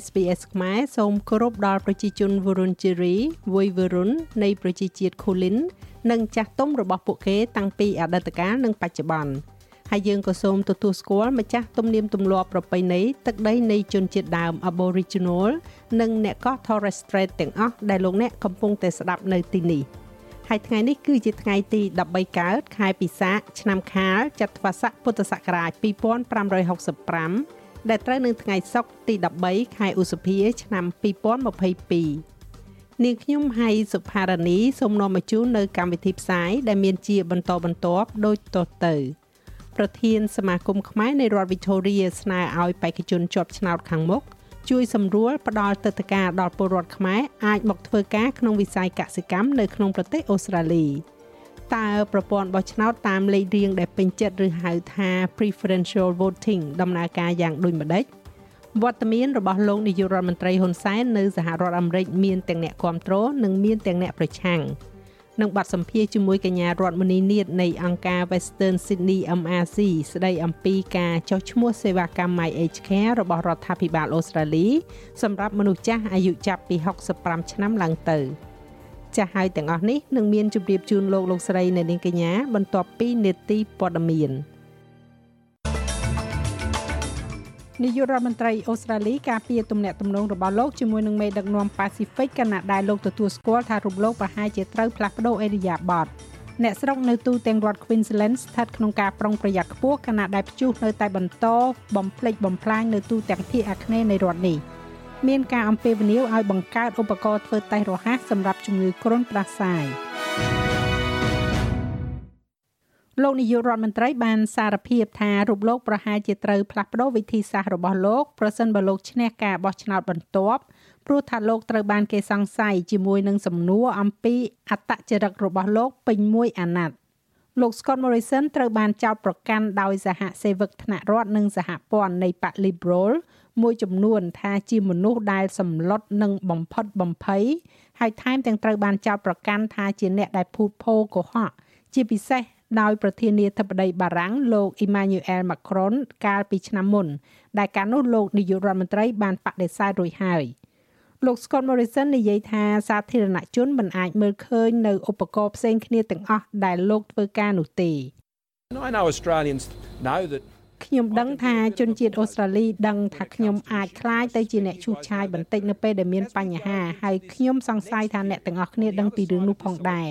SBS ខ្មែរសូមគោរពដល់ប្រជាជន Wurundjeri, Woi Wurrun នៃប្រជាជាតិ Kulin និងចាស់ទុំរបស់ពួកគេតាំងពីអតីតកាលនិងបច្ចុប្បន្នហើយយើងក៏សូមទទួលស្គាល់ម្ចាស់ទំនៀមទម្លាប់ប្រពៃណីទឹកដីនៃជនជាតិដើម Aboriginal និងអ្នកកោះ Torres Strait ទាំងអស់ដែលលោកអ្នកកំពុងតែស្ដាប់នៅទីនេះហើយថ្ងៃនេះគឺជាថ្ងៃទី13កើតខែពិសាខឆ្នាំខាលចត្វាស័កពុទ្ធសករាជ2565 ដែលត្រូវនឹងថ្ងៃសុក្រទី13ខែឧសភា ឆ្នាំ2022នាងខ្ញុំហៃសុផារនីសូមនាំមកជូននៅកម្មវិធីផ្សាយដែលមានជាបន្តបន្ទាប់ដូចតទៅ ប្រធានសមាគមខ្មែរនៃរដ្ឋ Victoria ស្នើឲ្យបេក្ខជនជាប់ឆ្នោតខាងមុខជួយសម្រួលផ្ដល់ទឹកតការដល់ពលរដ្ឋខ្មែរអាចមកធ្វើការក្នុងវិស័យកសិកម្មនៅក្នុងប្រទេសអូស្ត្រាលី។ តើប្រព័ន្ធបោះឆ្នោតតាមលេខរៀងដែលពេញចិត្តឬហៅថា preferential voting ដំណើរការយ៉ាងដូចម្ដេចវត្តមានរបស់លោកនាយករដ្ឋមន្ត្រីហ៊ុនសែននៅសហរដ្ឋអាមេរិកមានទាំងអ្នកគ្រប់គ្រងនិងមានទាំងអ្នកប្រឆាំងនឹងបាត់សម្ភារជាមួយកញ្ញារដ្ឋមនីនាថនៃអង្គការ Western Sydney MRC ស្ដីអំពីការចុះឈ្មោះសេវាកម្ម My Age Care របស់រដ្ឋាភិបាលអូស្ត្រាលី សម្រាប់មនុស្សចាស់អាយុចាប់ពី65ឆ្នាំឡើងទៅ។ ចាស់ហើយទាំងអស់នេះនឹងមានជម្រាបជូនលោកលោកស្រីនៅនាងកញ្ញា បន្ទាប់ពីនេតិព័ត៌មាននាយករដ្ឋមន្ត្រីអូស្ត្រាលីការពារទំនាក់ទំនងរបស់លោកជាមួយនឹងមេដឹកនាំប៉ាស៊ីហ្វិកកាណាដែលលោកទទួលស្គាល់ថារូបលោកប្រហែលជាត្រូវផ្លាស់ប្ដូរអេរីយ៉ាបតអ្នកស្រុកនៅទូទាំងរដ្ឋ Queensland ស្ថិតក្នុងការប្រុងប្រយ័ត្នខ្ពស់ខណៈដែលព្យុះនៅតែបន្តបំផ្លិចបំផ្លាញនៅទូទាំងភាគអាគ្នេយ៍នៃរដ្ឋនេះ។ មានការអំពាវនាវឲ្យបង្កើតឧបករណ៍ធ្វើតេស្តរហ័សសម្រាប់ជំងឺគ្រុនផ្ដាសាយលោកនាយករដ្ឋមន្ត្រីបានសារភាពថារូបលោកប្រហែលជាត្រូវផ្លាស់ប្ដូរវិធីសាស្ត្ររបស់លោកប្រសិនបើលោកឈ្នះការបោះឆ្នោតបន្ទាប់ព្រោះថាលោកត្រូវបានគេសង្ស័យជាមួយនឹងសំណួរអំពីអត្តចរិតរបស់លោកពេញមួយអាណត្តិលោក Scott Morrison ត្រូវបានចោទប្រកាន់ដោយសហសេវកថ្នាក់រដ្ឋនិងសហព័ន្ធនៃបក Liberal មួយចំនួនថាជាមនុស្សដែលសម្លុតនិងបំផិតបំភ័យហើយថែមទាំងត្រូវបានចោទប្រកាន់ថាជាអ្នកដែលភូតភរកុហកជាពិសេសដោយប្រធានាធិបតីបារាំងលោក Emmanuel Macron កាលពីឆ្នាំមុន ដែលកាលនោះលោកនាយករដ្ឋមន្ត្រីបានបដិសេធរួចហើយលោក Scott Morrison និយាយថាសាធារណជនមិនអាចមើលឃើញនៅឧបករណ៍ផ្សេងគ្នាទាំងអស់ដែលលោកធ្វើការនោះទេ I know Australians know that ខ្ញុំដឹងថាជនជាតិអូស្ត្រាលីដឹងថាខ្ញុំអាចคล้ายទៅជាអ្នកឈូសឆាយបន្តិចនៅពេលដែលមានបញ្ហាហើយខ្ញុំសង្ស័យថាអ្នកទាំងអស់គ្នាដឹងពីរឿងនោះផងដែរ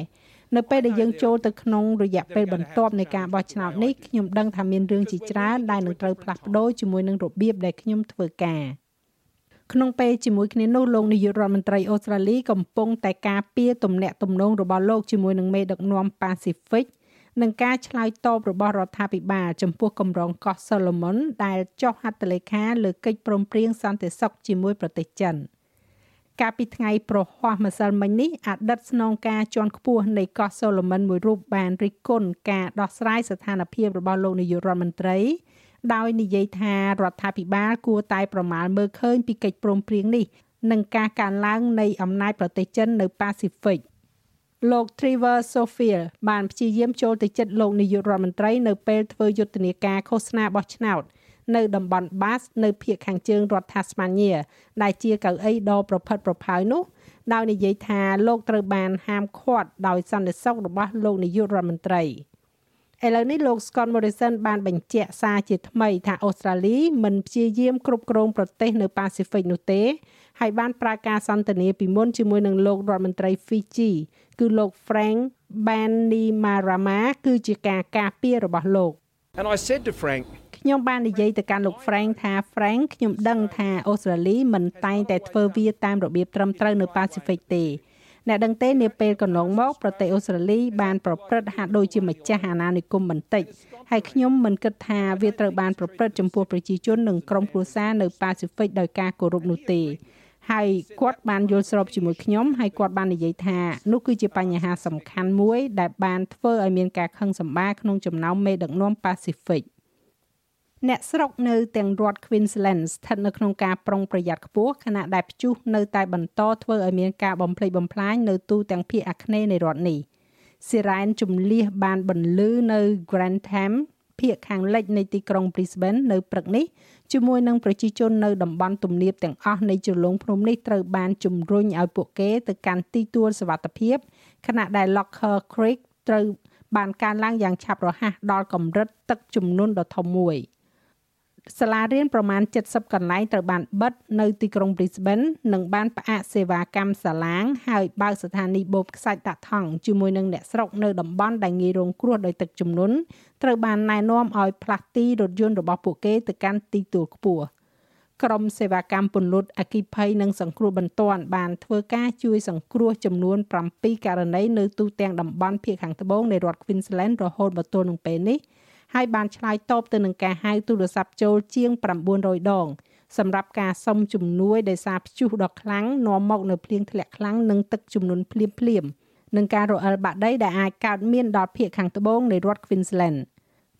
នៅពេលដែលយើងចូលទៅក្នុងរយៈពេលបន្ទាប់នៃការបោះឆ្នោតនេះខ្ញុំដឹងថាមានរឿងជាច្រើនដែលនឹងត្រូវផ្លាស់ប្ដូរជាមួយនឹងរបៀបដែលខ្ញុំធ្វើការក្នុងពេលជាមួយគ្នានោះលោកនាយករដ្ឋមន្ត្រីអូស្ត្រាលីកំពុងតែការពារទំនាក់ទំនងរបស់លោកជាមួយនឹងមេដឹកនាំប៉ាស៊ីហ្វិក និងការឆ្លើយតបរបស់រដ្ឋាភិបាលចំពោះកម្រងកោះសូឡូមុនដែលចុះហត្ថលេខាលើកិច្ចព្រមព្រៀងសន្តិសុខជាមួយប្រទេសចិនកាលពីថ្ងៃប្រហ័សម្សិលមិញនេះអតីតស្នងការជាន់ខ្ពស់នៃកោះសូឡូមុនមួយរូបបានរិះគន់ការដោះស្រាយស្ថានភាពរបស់លោកនាយករដ្ឋមន្ត្រីដោយនិយាយថារដ្ឋាភិបាលគួរតែប្រមាលមើលឃើញពីកិច្ចព្រមព្រៀងនេះនិងការកើនឡើងនៃអំណាចប្រទេសចិននៅប៉ាស៊ីហ្វិក លោក Trevor Sofield បានព្យាយាមចូលទៅចិត្តលោកនាយករដ្ឋមន្ត្រីនៅពេលធ្វើយុទ្ធនាការឃោសនាបោះឆ្នោតនៅតំបន់ Bass នៅភូមិខាងជើងរដ្ឋ Tasmania ដែលជាកៅអីដ៏ប្រផិតប្រផៅនោះដោយនិយាយថាលោកត្រូវបានហាមឃាត់ដោយសន្តិសុខរបស់លោកនាយករដ្ឋមន្ត្រីឥឡូវនេះលោក Scott Morrison បានបញ្ជាក់សារជាថ្មីថាអូស្ត្រាលីមិនព្យាយាមគ្រប់គ្រងប្រទេសនៅប៉ាស៊ីហ្វិកនោះទេ ហើយបានប្រើការសន្ទនាពីមុនជាមួយនឹងលោករដ្ឋមន្ត្រី Fiji គឺលោក Frank Bainimarama គឺជាការការពាររបស់លោក And I said to Frank ខ្ញុំបាននិយាយទៅកាន់លោក Frank ថា Frank ខ្ញុំដឹងថាអូស្ត្រាលីមិនតែងតែធ្វើវាតាមរបៀបត្រឹមត្រូវនៅប៉ាស៊ីហ្វិកទេអ្នកដឹងទេនាពេលកន្លងមកប្រទេសអូស្ត្រាលីបានប្រព្រឹត្តហាក់ដូចជាម្ចាស់អាណានិគមបន្តិចហើយខ្ញុំមិនគិតថាវាត្រូវបានប្រព្រឹត្តចំពោះប្រជាជននិងក្រុមគ្រួសារនៅប៉ាស៊ីហ្វិកដោយការគោរពនោះទេ ហហើយគាត់បានយល់ស្របជាមួយខ្ញុំហើយគាត់បាននិយាយថានោះគឺជាបញ្ហាសំខាន់មួយ ដែលបានធ្វើឲ្យមានការខឹងសម្បារក្នុងចំណោមមេដឹកនាំប៉ាស៊ីហ្វិកអ្នកស្រុកនៅទាំងរដ្ឋ Queensland ស្ថិតនៅក្នុងការប្រុងប្រយ័ត្នខ្ពស់ខណៈដែលព្យុះនៅតែបន្តធ្វើឲ្យមានការបំផ្លិចបំផ្លាញនៅទូទាំងភាគអាគ្នេយ៍នៃរដ្ឋនេះស៊ីរ៉ែនជំលះបានបន្លឺនៅ Grantham ភាគខាងលិចនៃទីក្រុង Brisbane នៅព្រឹកនេះជាមួយនឹងប្រជាជននៅតំបន់ទំនាបទាំងអស់នៃជ្រលងភ្នំនេះត្រូវបានជំរុញឲ្យពួកគេទៅកាន់ទីទួលសុវត្ថិភាពខណៈដែល Locker Creek ត្រូវបានកើនឡើងយ៉ាងឆាប់រហ័សដល់កម្រិតទឹកជំនន់ដ៏ធំមួយ។ សាលារៀនប្រមាណ70កន្លែងត្រូវបានបិទនៅទីក្រុង Brisbane និងបានផ្អាកសេវាកម្មសាឡាងហើយបើកស្ថានីយបូមខ្សាច់តាក់ថង់ជាមួយនឹងអ្នកស្រុកនៅតំបន់ដែលងាយរងគ្រោះដោយទឹកជំនន់ត្រូវបានណែនាំឲ្យផ្លាស់ទីរថយន្តរបស់ពួកគេទៅកាន់ទីទួលខ្ពស់ក្រុមសេវាកម្មពន្លត់អគិភ័យនិងសង្គ្រោះបន្ទាន់បានធ្វើការជួយសង្គ្រោះចំនួន7ករណីនៅទូទាំងតំបន់ភាគខាងត្បូងនៃរដ្ឋ Queensland រហូតមកទល់នឹងពេលនេះ ហើយបានឆ្លើយតបទៅនឹងការហៅទូរស័ព្ទចូលជាង900ដងសម្រាប់ការសុំជំនួយដោយសារព្យុះដ៏ខ្លាំងនាំមកនៅភ្លៀងធ្លាក់ខ្លាំងនិងទឹកជំនន់ភ្លាមភ្លាមនឹងការរអិលបាក់ដីដែលអាចកើតមានដល់ភាគខាងត្បូងនៃរដ្ឋ Queensland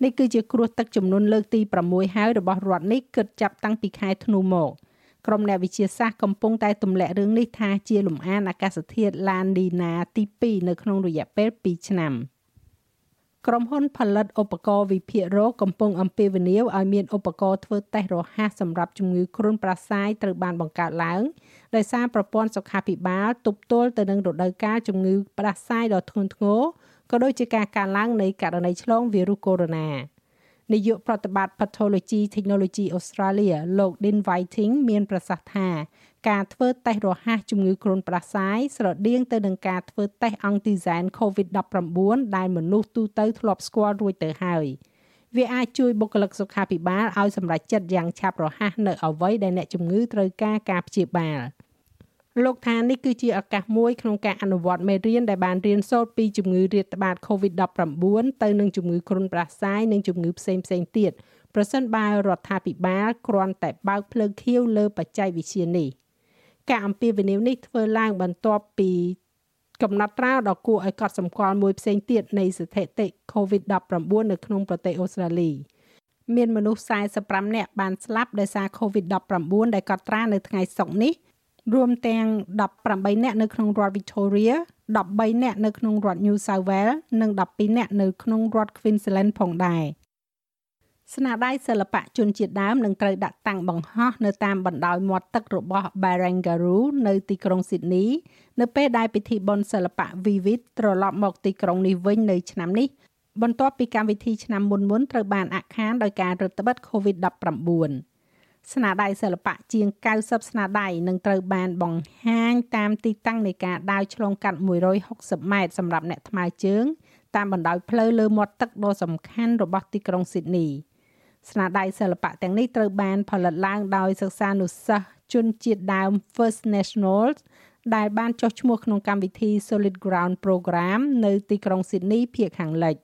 នេះគឺជាគ្រោះទឹកជំនន់លើកទី6ហើយរបស់រដ្ឋនេះគិតចាប់តាំងពីខែធ្នូមកក្រុមអ្នកវិទ្យាសាស្ត្រកំពុងតែទម្លាក់រឿងនេះថាជាលំអានអាកាសធាតុឡានីណាទី2នៅក្នុងរយៈពេល2ឆ្នាំ។ ក្រុមហ៊ុនផលិតឧបករណ៍វិភាគរោគកំពុងអំពាវនាវឲ្យមានឧបករណ៍ធ្វើតេស្តរហ័សសម្រាប់ជំងឺគ្រុនប្រសាយត្រូវបានបង្កើតឡើងដោយសារប្រព័ន្ធសុខាភិបាលទប់ទល់ទៅនឹងរដូវកាលជំងឺផ្ដាសាយដ៏ធ្ងន់ធ្ងរក៏ដូចជាការកើនឡើងនៃករណីឆ្លងវីរុសកូវីដ -19 នាយកប្រតិបត្តិ Pathology Technology Australia លោក Dean Whiting មានប្រសាសន៍ថា ការធ្វើតេស្តរហ័សជំងឺគ្រុនផ្ដាសាយស្រដៀងទៅនឹងការធ្វើតេស្តអង់ទីសែន COVID-19 ដែលមនុស្សទូទៅធ្លាប់ស្គាល់រួចទៅហើយវាអាចជួយបុគ្គលិកសុខាភិបាលឲ្យសម្រេចចិត្តយ៉ាងឆាប់រហ័សនៅអ្វីដែលអ្នកជំងឺត្រូវការការព្យាបាល។លោកថានេះគឺជាឱកាសមួយក្នុងការអនុវត្តមេរៀនដែលបានរៀនសូត្រពីជំងឺរាតត្បាត COVID-19 ទៅនឹងជំងឺគ្រុនផ្ដាសាយនិងជំងឺផ្សេងផ្សេងទៀតប្រសិនបើរដ្ឋាភិបាលគ្រាន់តែបើកភ្លើងខៀវលើបច្ចេកវិទ្យានេះ ការអំពាវនាវនេះធ្វើឡើងបន្ទាប់ពីកំណត់ត្រាដ៏គួរឲ្យកត់សម្គាល់មួយផ្សេងទៀតនៃស្ថិតិ COVID-19 នៅក្នុងប្រទេសអូស្ត្រាលីមានមនុស្ស45នាក់បានស្លាប់ដោយសារ COVID-19 ដែលកត់ត្រានៅថ្ងៃសុក្រនេះរួមទាំង18នាក់នៅក្នុងរដ្ឋ Victoria 13នាក់នៅក្នុងរដ្ឋ New South Wales និង12នាក់នៅក្នុងរដ្ឋ Queensland ផងដែរ ស្នាដៃសិល្បៈជនជាតិដើមនឹងត្រូវដាក់តាំងបង្ហោះនៅតាមបណ្ដោយមាត់ទឹករបស់ Barangaroo នៅទីក្រុង Sydney នៅពេលដែលពិធីបុណ្យសិល្បៈ Vivid ត្រឡប់មកទីក្រុងនេះវិញនៅឆ្នាំនេះបន្ទាប់ពីកម្មវិធីឆ្នាំមុនៗត្រូវបានអាក់ខានដោយការរឹតបន្តឹង COVID-19 ស្នាដៃសិល្បៈជាង90ស្នាដៃនឹងត្រូវបានបង្ហាញតាមទីតាំងនៃការដើរឆ្លងកាត់160ម៉ែត្រសម្រាប់អ្នកថ្មើរជើងតាមបណ្ដោយផ្លូវលើមាត់ទឹកដ៏សំខាន់របស់ទីក្រុងស៊ីដនី ស្នាដៃសិល្បៈទាំងនេះត្រូវបានផលិតឡើងដោយសិស្សានុសិស្សជនជាតិដើម First Nationals ដែលបានចុះឈ្មោះក្នុងកម្មវិធី Solid Ground Program នៅទីក្រុង Sydney ភាគខាងលិច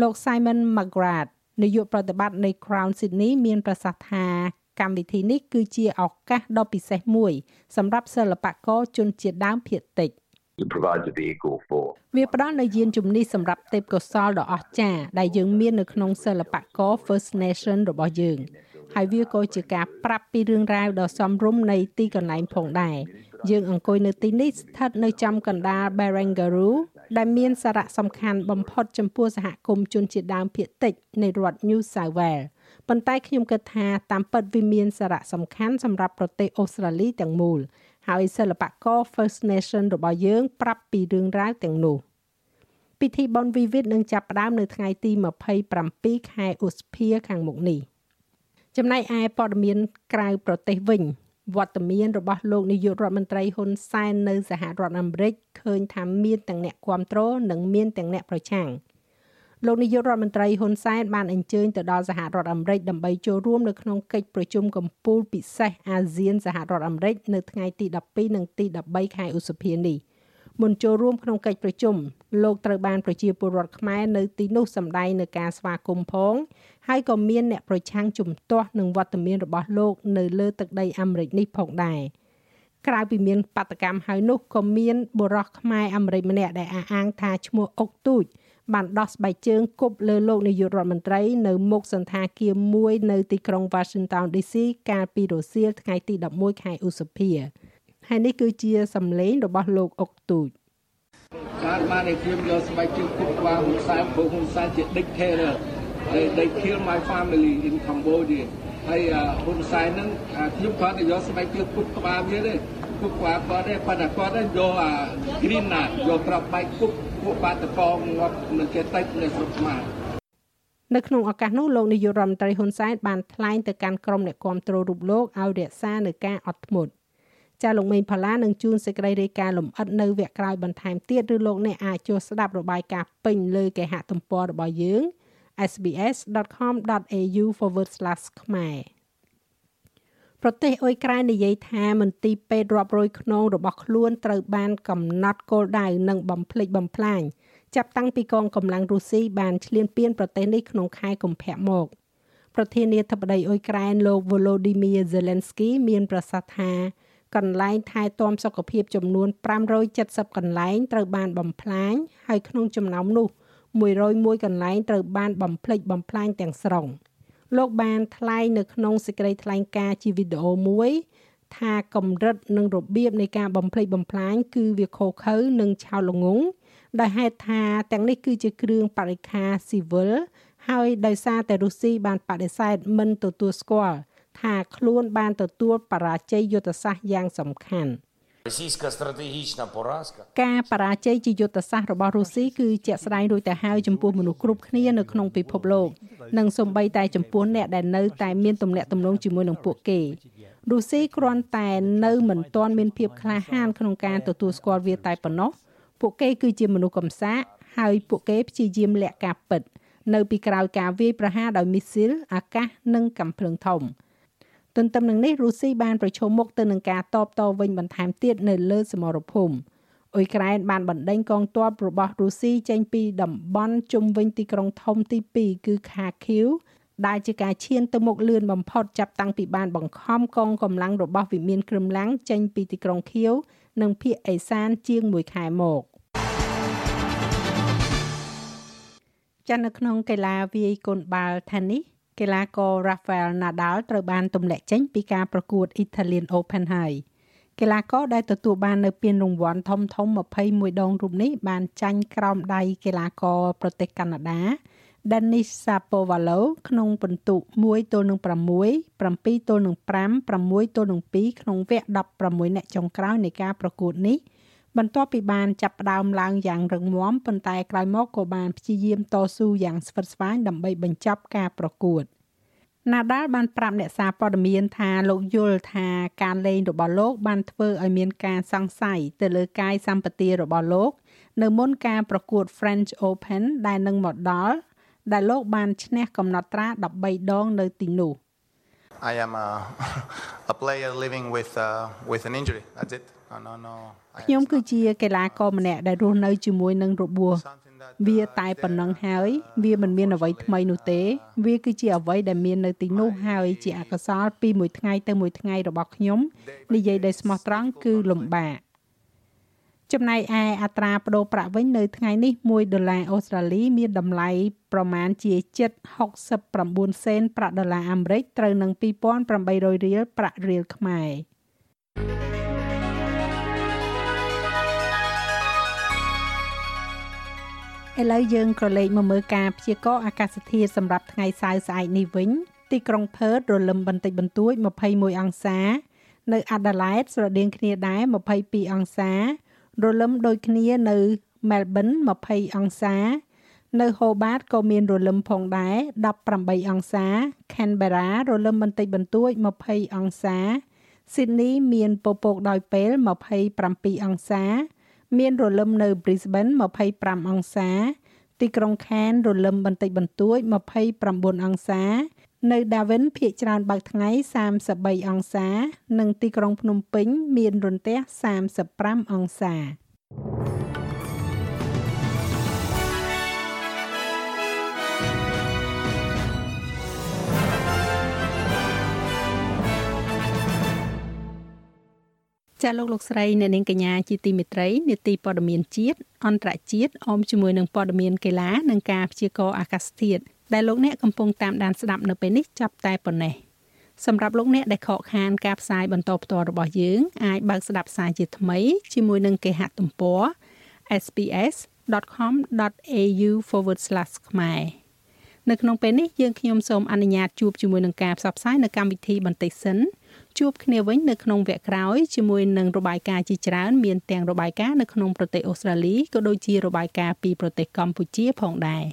លោក Simon McGrath នាយកប្រតិបត្តិនៃ Crown Sydney មានប្រសាសន៍ថាកម្មវិធីនេះគឺជាឱកាសដ៏ពិសេសមួយសម្រាប់សិល្បករជនជាតិដើមភាគតិច it provides a vehicle for វាផ្ដល់នូវយានជំនិះសម្រាប់ទេពកោសល្យដ៏អស្ចារ្យដែលយើងមាននៅក្នុងសិល្បករ First Nation របស់យើងហើយវាក៏ជាការប្រាប់ពីរឿងរ៉ាវដ៏សមរម្យនៃទីកន្លែងផងដែរយើងអង្គុយនៅទីនេះស្ថិតនៅចំកណ្ដាល Barangaroo ដែលមានសារៈសំខាន់បំផុតចំពោះសហគមន៍ជនជាតិដើមភាគតិចនៃរដ្ឋ New South Wales ប៉ុន្តែខ្ញុំគិតថាតាមពិតវាមានសារៈសំខាន់សម្រាប់ប្រទេសអូស្ត្រាលីទាំងមូល ហើយសិល្បករ First Nation របស់យើងប្រាប់ពីរឿងរ៉ាវទាំងនោះពិធីបុណ្យវិវិតនឹងចាប់ផ្ដើមនៅថ្ងៃទី27ខែឧសភាខាងមុខនេះចំណែកឯព័ត៌មានក្រៅប្រទេសវិញវត្តមានរបស់លោកនាយករដ្ឋមន្ត្រីហ៊ុនសែននៅសហរដ្ឋអាមេរិកឃើញថាមានទាំងអ្នកគ្រប់គ្រងនិងមានទាំងអ្នកប្រឆាំង លោកនាយករដ្ឋមន្ត្រីហ៊ុនសែនបានអញ្ជើញទៅដល់សហរដ្ឋអាមេរិកដើម្បីចូលរួមនៅក្នុងកិច្ចប្រជុំកំពូលពិសេសអាស៊ានសហរដ្ឋអាមេរិកនៅថ្ងៃទី12និងទី13ខែឧសភានេះមុនចូលរួមក្នុងកិច្ចប្រជុំលោកត្រូវបានប្រជាពលរដ្ឋខ្មែរនៅទីនោះសម្ដែងនៅការស្វាគមន៍ផង ហើយក៏មានអ្នកប្រឆាំងជំទាស់នឹងវត្តមានរបស់លោកនៅលើទឹកដីអាមេរិកនេះផងដែរក្រៅពីមានបាតកម្មហើយនោះក៏មានបុរសខ្មែរអាមេរិកម្នាក់ដែលអះអាងថាឈ្មោះអុកទូច បានដោះស្បែកជើងគប់លើលោកនាយករដ្ឋមន្ត្រីនៅមុខសន្តាគារមួយនៅទីក្រុង Washington DC កាលពីរសៀលថ្ងៃទី11ខែឧសភាហើយនេះគឺជាសម្លេងរបស់លោកអុកទូចបានបានឲ្យខ្ញុំយកស្បែកជើងគប់ក្បាលហ៊ុនសែនព្រោះហ៊ុនសែនជា dictator they kill my family in Cambodia ហើយហ៊ុនសែនហ្នឹងខ្ញុំគាត់ទៅយកស្បែកជើងគប់ក្បាលវាទេ គប់ក្បាលគាត់ទេប៉ុន្តែគាត់យកអា green ណាយកក្របបែកគប់ពួកបាតកងងាប់នឹងចេះតិចនៅស្រុកខ្មែរនៅក្នុងឱកាសនោះលោកនាយករដ្ឋមន្ត្រីហ៊ុនសែនបានថ្លែងទៅកាន់ក្រុមអ្នកគាំទ្ររូបលោកឲ្យរក្សានៅការអត់ធ្មត់ចាលោកមេងផល្លានឹងជួនសេចក្តីរាយការណ៍លម្អិតនៅវគ្គក្រោយបន្ថែមទៀតឬលោកអ្នកអាចចូលស្ដាប់របាយការណ៍ពេញលើគេហទំព័ររបស់យើង sbs.com.au/ ខ្មែរ ប្រទេសអ៊ុយក្រែននិយាយថាមន្ទីរពេទ្យរាប់រយខ្នងរបស់ខ្លួនត្រូវបានកំណត់គោលដៅនិងបំភ្លេចបំផ្លាញចាប់តាំងពីកងកម្លាំងរុស្ស៊ីបានឈ្លានពានប្រទេសនេះក្នុងខែកុម្ភៈមកប្រធានាធិបតីអ៊ុយក្រែនលោក Volodymyr Zelensky មានប្រសាសន៍ថាកន្លែងថែទាំសុខភាពចំនួន570កន្លែងត្រូវបានបំផ្លាញហើយក្នុងចំណោមនោះ101កន្លែងត្រូវបានបំភ្លេចបំផ្លាញទាំងស្រុង។ លោកបានថ្លែងនៅក្នុងសេចក្តីថ្លែងការណ៍ជាវីដេអូមួយ ថាកម្រិតនិងរបៀបនៃការបំភ្លេចបំផ្លាញគឺវាខុសខើនិងឆោតល្ងង់ដោយហេតុថាទាំងនេះគឺជាគ្រឿងបរិក្ខារស៊ីវិលហើយដោយសារតែរុស្ស៊ីបានបដិសេធមិនទទួលស្គាល់ថាខ្លួនបានទទួលបរាជ័យយុទ្ធសាស្ត្រយ៉ាងសំខាន់។ ការបរាជ័យជាយុទ្ធសាស្ត្ររបស់រុស្ស៊ីគឺជាក់ស្ដែងរួចទៅហើយចំពោះមនុស្សគ្រប់គ្នានៅក្នុងពិភពលោកនិងសូម្បីតែចំពោះអ្នកដែលនៅតែមានទំនាក់ទំនងជាមួយនឹងពួកគេរុស្ស៊ីគ្រាន់តែនៅមិនទាន់មានភាពក្លាហានក្នុងការទទួលស្គាល់វាតែប៉ុណ្ណោះពួកគេគឺជាមនុស្សកំសាកហើយពួកគេព្យាយាមលាក់ការពិត នៅពីក្រោយការវាយប្រហារដោយមីស៊ីលអាកាសនិងកាំភ្លើងធំ។ ទន្ទឹមនឹងនេះរុស្ស៊ីបានប្រឈមមុខទៅនឹងការតបតវិញបន្ថែមទៀតនៅលើសមរភូមិអ៊ុយក្រែនបានបណ្ដេញកងទ័ពរបស់រុស្ស៊ីចេញពីតំបន់ជុំវិញទីក្រុងធំទី2គឺខាឃីវដែលជាការឈានទៅមុខលឿនបំផុតចាប់តាំងពីបានបង្ខំកងកម្លាំងរបស់វិមានក្រឹមឡាំងចេញពីទីក្រុងខៀវនិងភៀកអេសានជាង1ខែមកចានៅក្នុងកីឡាវាយកូនបាល់ Tennis កីឡាករ Rafael Nadal ត្រូវបានទម្លាក់ចេញពីការប្រកួត Italian Open ហើយកីឡាករដែលទទួលបាននៅពានរង្វាន់ធំធំ21ដងរូបនេះបានចាញ់ក្រោមដៃកីឡាករប្រទេសកាណាដា Denis Shapovalov ក្នុងពិន្ទុ1ទល់នឹង6 7ទល់នឹង5 6ទល់នឹង2ក្នុងវគ្គ16អ្នកចុងក្រោយនៃការប្រកួតនេះ បន្ទាប់ពីបានចាប់ផ្ដើមឡើងយ៉ាងរឹងមាំប៉ុន្តែក្រោយមកក៏បានព្យាយាមតស៊ូយ៉ាងស្វិតស្វាញដើម្បីបញ្ចប់ការប្រកួតណាដាល់បានប្រាប់អ្នកសារព័ត៌មានថាលោកយល់ថាការលេងរបស់លោកបានធ្វើឲ្យមានការសង្ស័យទៅលើកាយសម្បទារបស់លោក នៅមុនការប្រកួត French Open ដែលនឹងមកដល់ដែលលោកបានឈ្នះកំណត់ត្រា13ដងនៅទីនោះ I am a a player living with uh, with an injury that's it no no no ខ្ញុំគឺជាកីឡាករម្នាក់ដែលរស់នៅជាមួយនឹងរបួសវាតែប៉ុណ្ណឹងហើយ វាមិនមានអ្វីថ្មីនោះទេ វាគឺជាអ្វីដែលមាននៅទីនោះហើយជាអកុសលពីមួយថ្ងៃទៅមួយថ្ងៃរបស់ខ្ញុំនិយាយដោយស្មោះត្រង់គឺលំបាកចំណែកឯអត្រាប្តូរប្រាក់វិញនៅថ្ងៃនេះ1ដុល្លារអូស្ត្រាលីមានតម្លៃប្រមាណជា769សេនប្រាក់ដុល្លារអាមេរិកត្រូវនឹង2800រៀលប្រាក់រៀលខ្មែរ ឥឡូវយើងក៏លេខមកមើលការព្យាករណ៍អាកាសធាតុសម្រាប់ថ្ងៃសៅរ៍ស្អែកនេះវិញទីក្រុងផឺតរលឹមបន្តិចបន្តួច21អង្សា នៅអាដាលេដស្រដៀងគ្នាដែរ22អង្សា រលឹមដូចគ្នានៅមែលប៊ន20អង្សា នៅហូបាតក៏មានរលឹមផងដែរ18អង្សា Canberra រលឹមបន្តិចបន្តួច20អង្សា Sydney មានពពកដោយពេល27អង្សា មានរលឹមនៅ Brisbane 25អង្សា ទីក្រុង Cairns រលឹមបន្តិចបន្តួច29អង្សា នៅ Darwin ភាគច្រើនបើកថ្ងៃ33អង្សា និងទីក្រុងភ្នំពេញ មានរន្ទះ35អង្សា ចាលោកលោកស្រីអ្នកនាងកញ្ញាជាទីមេត្រីនេតិព័ត៌មានជាតិអន្តរជាតិអមជាមួយនឹងព័ត៌មានកីឡានិងការព្យាករណ៍អាកាសធាតុដែលលោកអ្នកកំពុងតាមដានស្ដាប់នៅពេលនេះចាប់តែប៉ុណ្ណេះសម្រាប់លោកអ្នកដែលខកខានការផ្សាយបន្តផ្ទាល់របស់យើងអាចបើកស្ដាប់ផ្សាយជាថ្មីជាមួយនឹងគេហទំព័រ sps.com.au/ ខ្មែរនៅក្នុងពេលនេះយើងខ្ញុំសូមអនុញ្ញាតជួបជាមួយនឹងការផ្សព្វផ្សាយនៅកម្មវិធីបន្តិចសិន ជួបគ្នាវិញនៅក្នុងវគ្គក្រោយជាមួយនឹងរបាយការណ៍ជាច្រើនមានទាំងរបាយការណ៍នៅក្នុងប្រទេសអូស្ត្រាលីក៏ដូចជារបាយការណ៍ពីប្រទេសកម្ពុជាផងដែរ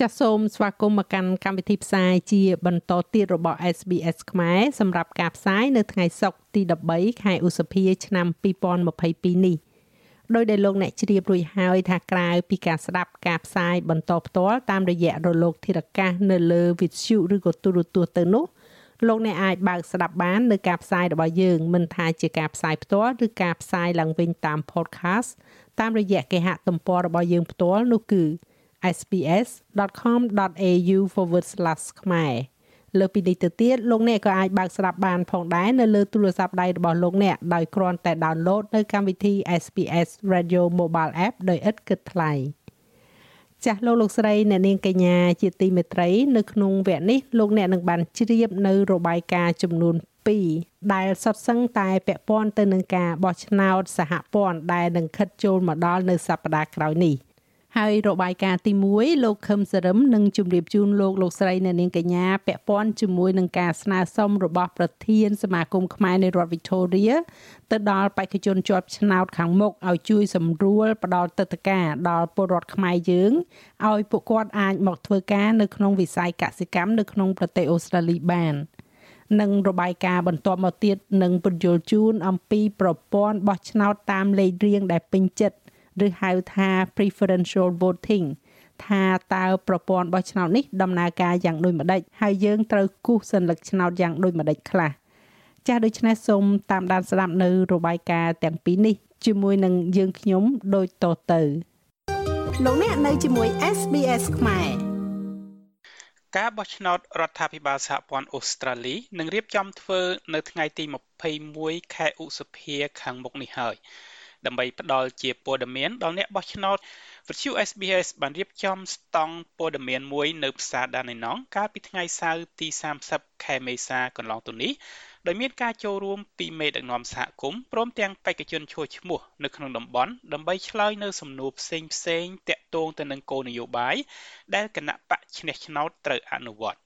ចាសសូមស្វាគមន៍មកកាន់កម្មវិធីផ្សាយជាបន្តទៀតរបស់ SBS ខ្មែរសម្រាប់ការផ្សាយនៅថ្ងៃសុក្រទី13ខែឧសភាឆ្នាំ2022នេះ ដោយដែលលោកអ្នកជ្រាបរួចហើយថាក្រៅពីការស្ដាប់ការផ្សាយបន្តផ្ទាល់តាមរយៈរលកធារកាសនៅលើវិទ្យុឬក៏ទូរទស្សន៍ទៅនោះលោកអ្នកអាចបើកស្ដាប់បាននៅការផ្សាយរបស់យើងមិនថាជាការផ្សាយផ្ទាល់ឬការផ្សាយឡើងវិញតាម podcast តាមរយៈគេហទំព័ររបស់យើងផ្ទាល់នោះគឺ sps.com.au/ ខ្មែរ លើពីនេះទៅទៀតលោកអ្នកក៏អាចបើកស្ដាប់បានផងដែរនៅលើទូរស័ព្ទដៃរបស់លោកអ្នកដោយគ្រាន់តែ download នៅកម្មវិធី SPS Radio Mobile App ដោយឥតគិតថ្លៃចាស់លោកលោកស្រីអ្នកនាងកញ្ញាជាទីមេត្រី នៅក្នុងវគ្គនេះលោកអ្នកនឹងបានជ្រាបនៅរបាយការណ៍ចំនួន2ដែលសុទ្ធសឹងតែពាក់ព័ន្ធទៅនឹងការបោះឆ្នោតសហព័ន្ធដែលនឹងខិតចូលមកដល់នៅសប្តាហ៍ក្រោយនេះ។ ហើយរបាយការណ៍ទី1លោកខឹមសរឹមនឹងជម្រាបជូនលោកលោកស្រីអ្នកនាងកញ្ញាពាក់ព័ន្ធជាមួយនឹងការស្នើសុំរបស់ប្រធានសមាគមខ្មែរនៃរដ្ឋ Victoria ទៅដល់បេក្ខជនជាប់ឆ្នោតខាងមុខឲ្យជួយសម្រួលផ្ដល់ទឹកតការដល់ពលរដ្ឋខ្មែរយើងឲ្យពួកគាត់អាចមកធ្វើការនៅក្នុងវិស័យកសិកម្មនៅក្នុងប្រទេសអូស្ត្រាលីបាននិងរបាយការណ៍បន្ទាប់មកទៀតនឹងពន្យល់ជូនអំពីប្រព័ន្ធបោះឆ្នោតតាមលេខរៀងដែលពេញចិត្ត ឬហៅថា preferential voting ថាតើប្រព័ន្ធបោះឆ្នោតនេះដំណើរការយ៉ាងដូចម្តេចហើយយើងត្រូវគូសសញ្ញកឆ្នោតយ៉ាងដូចម្តេចខ្លះចាស់ដូច្នេះសូមតាមដានស្ដាប់នៅរបាយការណ៍ទាំងពីរនេះជាមួយនឹងយើងខ្ញុំដូចតទៅលោកអ្នកនៅជាមួយ SBS ខ្មែរការបោះឆ្នោតរដ្ឋាភិបាលសហព័ន្ធអូស្ត្រាលីនឹងរៀបចំធ្វើនៅថ្ងៃទី21ខែឧសភាខាងមុខនេះហើយ ដើម្បីផ្ដល់ជាព័ត៌មានដល់អ្នកបោះឆ្នោតវិទ្យុ SBS បានរៀបចំស្តង់ព័ត៌មានមួយនៅផ្សារដាណៃណងកាលពីថ្ងៃសៅរ៍ទី30ខែមេសាកន្លងទៅនេះដោយមានការចូលរួមពីមេដឹកនាំសហគមន៍ព្រមទាំងបេក្ខជនឈ្មោះឈ្មោះនៅក្នុងតំបន់ដើម្បីឆ្លើយនៅសំណួរផ្សេងផ្សេងតាក់ទងទៅនឹងគោលនយោបាយដែលគណៈបកឈ្នះឆ្នោតត្រូវអនុវត្ត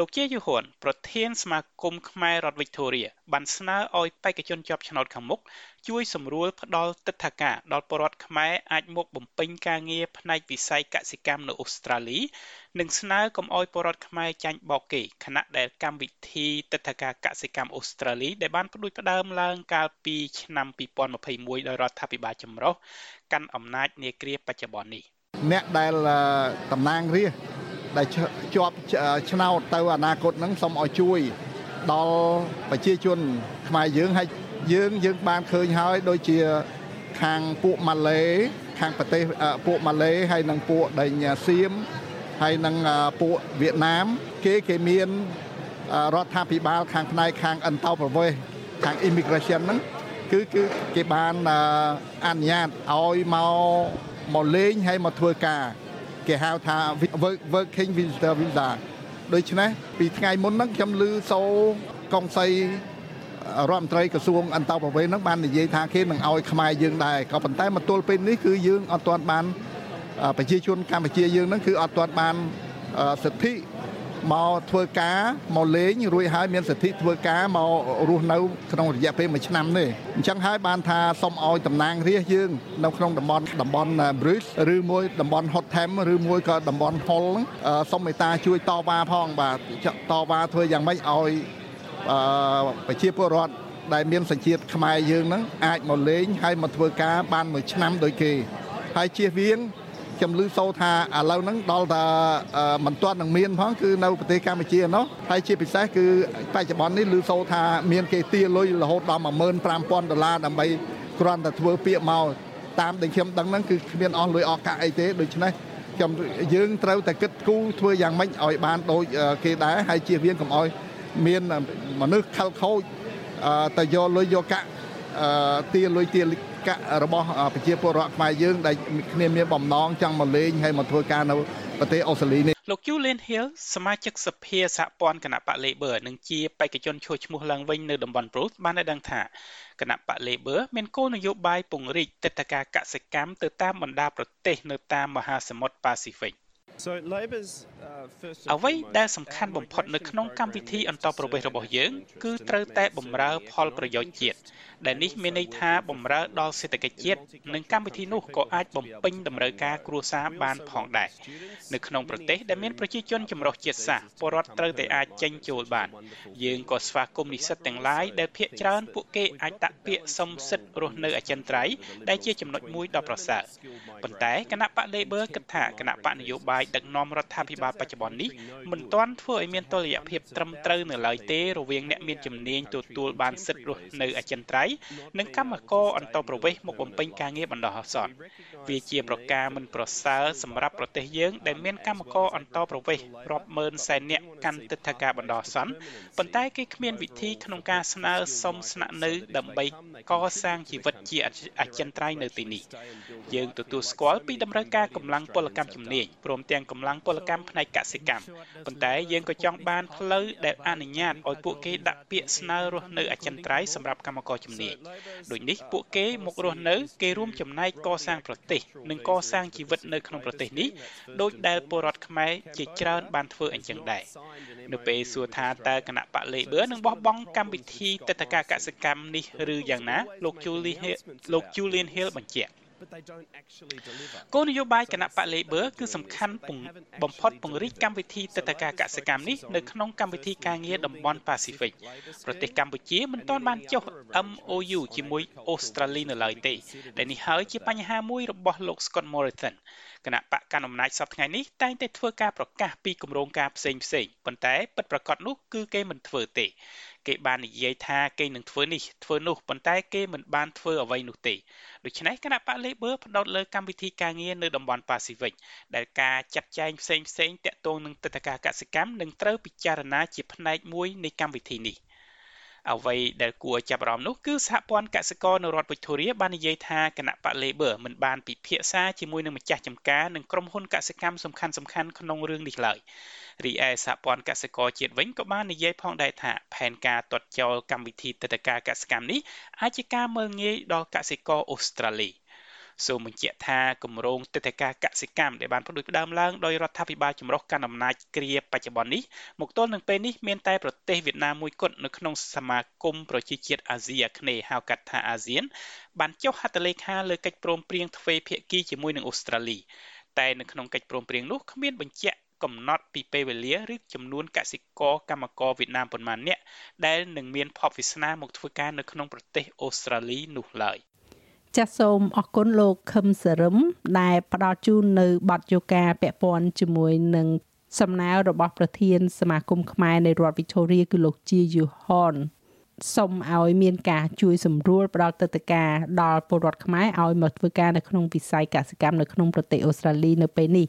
លោកជាយូហ៊ុនប្រធានសមាគមខ្មែររដ្ឋវិកតូរីបានស្នើឲ្យបេក្ខជនជាប់ឆ្នោតខាងមុខជួយសម្រួលផ្ដល់ទិដ្ឋាការដល់ពលរដ្ឋខ្មែរអាចមកបំពេញការងារផ្នែកវិស័យកសិកម្មនៅអូស្ត្រាលី និងស្នើកុំឲ្យពលរដ្ឋខ្មែរចាញ់បោកគេខណៈដែលកម្មវិធីទិដ្ឋាការកសិកម្មអូស្ត្រាលីដែលបានផ្ដួចផ្ដើមឡើងកាលពីឆ្នាំ2021ដោយរដ្ឋាភិបាលចម្រុះកាន់អំណាចនាគ្រាបច្ចុប្បន្ននេះអ្នកដែលតំណាងរាស្ត្រ ដែលជាប់ឆ្នោតទៅអនាគតហ្នឹងសូមឲ្យជួយដល់ប្រជាជនខ្មែរយើងហើយយើងយើងបានឃើញហើយដូចជាខាងពួកម៉ាឡេខាងប្រទេសពួកម៉ាឡេហើយនិងពួកដេញសៀមហើយនិងពួកវៀតណាម គេគេមានរដ្ឋាភិបាលខាងផ្នែកខាងអន្តោប្រវេសន៍ខាង immigration ហ្នឹងគឺគឺគេបានអនុញ្ញាតឲ្យមកមកលេងហើយមកធ្វើការ គេហៅថា working visitor visa ដូច្នេះពីថ្ងៃមុនហ្នឹងខ្ញុំឮសូកុងសីរដ្ឋមន្ត្រីក្រសួងអន្តរប្រវេសន៍ហ្នឹងបាននិយាយថាគេនឹងឲ្យខ្មែរយើងដែរក៏ប៉ុន្តែមកទល់ពេលនេះគឺយើងអត់ទាន់បានប្រជាជនកម្ពុជាយើងហ្នឹងគឺអត់ទាន់បានសិទ្ធិ មកធ្វើការមកលេងរួចហើយមានសិទ្ធិធ្វើការមករស់នៅក្នុងរយៈពេល1ឆ្នាំនេះអញ្ចឹងហើយបានថាសូមឲ្យតំណាងរាស្ត្រយើងនៅក្នុងតំបន់តំបន់ Bruce ឬមួយតំបន់ Hotham ឬមួយក៏តំបន់ Hull សូមមេត្តាជួយតវ៉ាផងបាទតវ៉ាធ្វើយ៉ាងម៉េចឲ្យប្រជាពលរដ្ឋដែលមានសញ្ជាតិខ្មែរយើងហ្នឹងអាចមកលេងហើយមកធ្វើការបានមួយឆ្នាំដូចគេហើយជៀសវាង ខ្ញុំឮសូរថាឥឡូវហ្នឹងដល់តែមិនទាន់នឹងមានផងគឺនៅប្រទេសកម្ពុជាណោះហើយជាពិសេសគឺបច្ចុប្បន្ននេះឮសូរថាមានគេទាលុយរហូតដល់15000ដុល្លារដើម្បីគ្រាន់តែធ្វើពាក្យមកតាមដែលខ្ញុំដឹងហ្នឹងគឺគ្មានអស់លុយអស់កាក់អីទេដូច្នេះខ្ញុំយើងត្រូវតែគិតគូរធ្វើយ៉ាងម៉េចឲ្យបានដូចគេដែរហើយជៀសវាងកុំឲ្យមានមនុស្សខលខូចទៅយកលុយយកកាក់ ទាលុយទាកាក់របស់ប្រជាពលរដ្ឋខ្មែរយើងដែលគ្នាមានបំណងចង់មកលេងហើយមកធ្វើការនៅប្រទេសអូស្ត្រាលីនេះលោក Julian Hill សមាជិកសភាសហព័ន្ធគណៈបក Labor និងជាបេក្ខជនឈ្មោះឈ្មោះឡើងវិញនៅតំបន់ Perth បានឲ្យដឹងថាគណៈបក Labor មានគោលនយោបាយពង្រីកទឹកតការកសិកម្មទៅតាមបណ្ដាប្រទេសនៅតាមមហាសមុទ្រប៉ាស៊ីហ្វិក So Labor's អ្វីដែលសំខាន់បំផុតនៅក្នុងកម្មវិធីអន្តរប្រវេសន៍របស់យើង គឺត្រូវតែបម្រើផលប្រយោជន៍ជាតិ ដែលនេះមានន័យថាបម្រើដល់សេដ្ឋកិច្ចជាតិនិងកម្មវិធីនោះក៏អាចបំពេញតម្រូវការគ្រួសារបានផងដែរនៅក្នុងប្រទេសដែលមានប្រជាជនចម្រុះជាតិសាសន៍ពលរដ្ឋត្រូវតែអាចចេញចូលបាន យើងក៏ស្វាគមន៍និស្សិតទាំងឡាយដែលភាគច្រើនពួកគេអាចដាក់ពាក្យសុំសិទ្ធិរស់នៅអចិន្ត្រៃយ៍ដែលជាចំណុចមួយដ៏ប្រសើរប៉ុន្តែគណៈបក Labor គិតថាគណៈបកនយោបាយដឹកនាំរដ្ឋាភិបាលបច្ចុប្បន្ននេះមិនទាន់ធ្វើឲ្យមានតុល្យភាពត្រឹមត្រូវនៅឡើយទេរវាងអ្នកមានជំនាញទទួលបានសិទ្ធិរស់នៅអចិន្ត្រៃយ៍និងកម្មករអន្តោប្រវេសន៍មកបំពេញការងារបណ្ដោះអាសន្នវាជាប្រការមិនប្រសើរសម្រាប់ប្រទេសយើង ដែលមានកម្មករអន្តោប្រវេសន៍រាប់ម៉ឺនសែននាក់កាន់ទឹកថាការបណ្ដោះអាសន្នប៉ុន្តែគេគ្មានវិធីក្នុងការស្នើសុំស្នាក់នៅដើម្បីកសាងជីវិតជាអចិន្ត្រៃយ៍នៅទីនេះយើងទទួលស្គាល់ពីតម្រូវការកម្លាំងពលកម្មជំនាញព្រមទាំងកម្លាំងពលកម្មផ្នែកកសិកម្មប៉ុន្តែយើងក៏ចង់បានផ្លូវដែលអនុញ្ញាតឲ្យពួកគេដាក់ពាក្យស្នើរស់នៅអចិន្ត្រៃយ៍សម្រាប់កម្មករជំនាញដូចនេះពួកគេមករស់នៅគេរួមចំណែកកសាងប្រទេសនិងកសាងជីវិតនៅក្នុងប្រទេសនេះដោយដែលពលរដ្ឋខ្មែរជាច្រើនបានធ្វើអញ្ចឹងដែរនៅពេលសួរថាតើគណៈបក Labor នឹងបោះបង់កម្មវិធីទឹកតការកសិកម្មនេះឬយ៉ាងណាលោក Julian លោក Julian Hill បញ្ជាក់ គោលនយោបាយគណៈបក Labor គឺសំខាន់បំផុតពង្រីកកម្មវិធីទឹកតការកសិកម្មនេះនៅក្នុងកម្មវិធីការងារតំបន់ Pacific ប្រទេសកម្ពុជាមិនទាន់បានចុះ MOU ជាមួយអូស្ត្រាលីនៅឡើយទេដែលនេះហើយជាបញ្ហាមួយរបស់លោក Scott Morrison គណៈបកកណ្ដាលអំណាចសប្តាហ៍នេះតែងតែធ្វើការប្រកាសពីគម្រោងការផ្សេងផ្សេងប៉ុន្តែពិតប្រាកដនោះគឺគេមិនធ្វើទេ គេបាននិយាយថាគេនឹងធ្វើនេះធ្វើនោះប៉ុន្តែគេមិនបានធ្វើអ្វីនោះទេដូច្នេះគណៈបក Labor ផ្ដោតលើកម្មវិធីការងារនៅតំបន់ Pacific ដែលការចាត់ចែងផ្សេងផ្សេងតាក់ទងនឹងទឹកតការកសិកម្មនឹងត្រូវពិចារណាជាផ្នែកមួយនៃកម្មវិធីនេះ។ អ្វីដែលគួរឲ្យចាប់អារម្មណ៍នោះគឺសហព័ន្ធកសិករនៅរដ្ឋវិកតូរីបាននិយាយថាគណៈបក Labor មិនបានពិភាក្សាជាមួយនឹងម្ចាស់ចំការនិងក្រុមហ៊ុនកសិកម្មសំខាន់សំខាន់ក្នុងរឿងនេះឡើយរីឯសហព័ន្ធកសិករជាតិវិញក៏បាននិយាយផងដែរថាផែនការទាត់ចោលកម្មវិធីទឹកតការកសិកម្មនេះអាចជាការមើលងាយដល់កសិករអូស្ត្រាលី។ សូមបញ្ជាក់ថាគម្រោងទឹកតការកសិកម្មដែលបានផ្ដួចផ្ដើមឡើងដោយរដ្ឋាភិបាលចម្រុះកាន់អំណាចគ្រាបច្ចុប្បន្ននេះមកទល់នឹងពេលនេះមានតែប្រទេសវៀតណាមមួយគត់នៅក្នុងសមាគមប្រជាជាតិអាស៊ីអាគ្នេយ៍ហៅកាត់ថាអាស៊ានបានចុះហត្ថលេខាលើកិច្ចព្រមព្រៀងទ្វេភាគីជាមួយនឹងអូស្ត្រាលីតែនៅក្នុងកិច្ចព្រមព្រៀងនោះគ្មានបញ្ជាក់កំណត់ពីពេលវេលាឬចំនួនកសិករកម្មករវៀតណាមប៉ុន្មាននាក់ដែលនឹងមានភ័ព្វវាសនាមកធ្វើការនៅក្នុងប្រទេសអូស្ត្រាលីនោះឡើយ។ ចាសសូមអរគុណលោកខឹមសរឹមដែលផ្ដល់ជូននៅបទយោការពាក់ព័ន្ធជាមួយនឹងសំណើរបស់ប្រធានសមាគមខ្មែរនៃរដ្ឋ Victoria គឺលោកជាយូហនសូមឲ្យមានការជួយសម្រួលផ្ដល់ទឹកតការដល់ពលរដ្ឋខ្មែរឲ្យមកធ្វើការនៅក្នុងវិស័យកសិកម្មនៅក្នុងប្រទេសអូស្ត្រាលីនៅពេលនេះ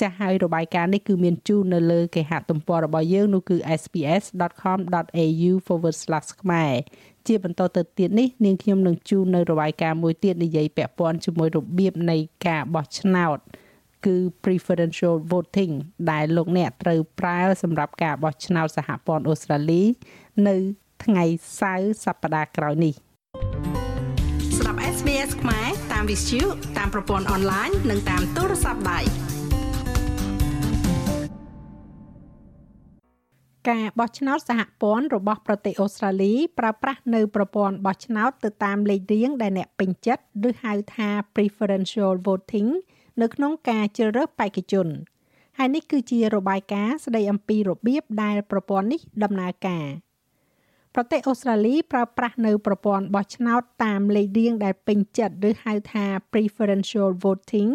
ចាស់ហើយរបាយការណ៍នេះគឺមានជូននៅលើគេហទំព័ររបស់យើងនោះគឺ sps.com.au/ ខ្មែរ ជាបន្តទៅទៀតនេះនាងខ្ញុំនឹងជូននៅរបាយការណ៍មួយទៀតនិយាយពាក់ព័ន្ធជាមួយរបៀបនៃការបោះឆ្នោតគឺ preferential voting ដែលលោកអ្នកត្រូវប្រើសម្រាប់ការបោះឆ្នោតសហព័ន្ធអូស្ត្រាលី នៅថ្ងៃសៅរ៍សប្តាហ៍ក្រោយនេះស្ដាប់ SBS ខ្មែរតាម View តាមប្រព័ន្ធអនឡាញនិងតាមទូរស័ព្ទដៃ ការបោះឆ្នោតសហព័ន្ធរបស់ប្រទេសអូស្ត្រាលីប្រើប្រាស់នៅប្រព័ន្ធបោះឆ្នោតទៅតាមលេខរៀងដែលអ្នកពេញចិត្តឬហៅថា preferential voting នៅក្នុងការជ្រើសរើសបេក្ខជនហើយនេះគឺជារបាយការណ៍ស្ដីអំពីរបៀបដែលប្រព័ន្ធនេះដំណើរការប្រទេសអូស្ត្រាលីប្រើប្រាស់នៅប្រព័ន្ធបោះឆ្នោតតាមលេខរៀងដែលពេញចិត្តឬហៅថា preferential voting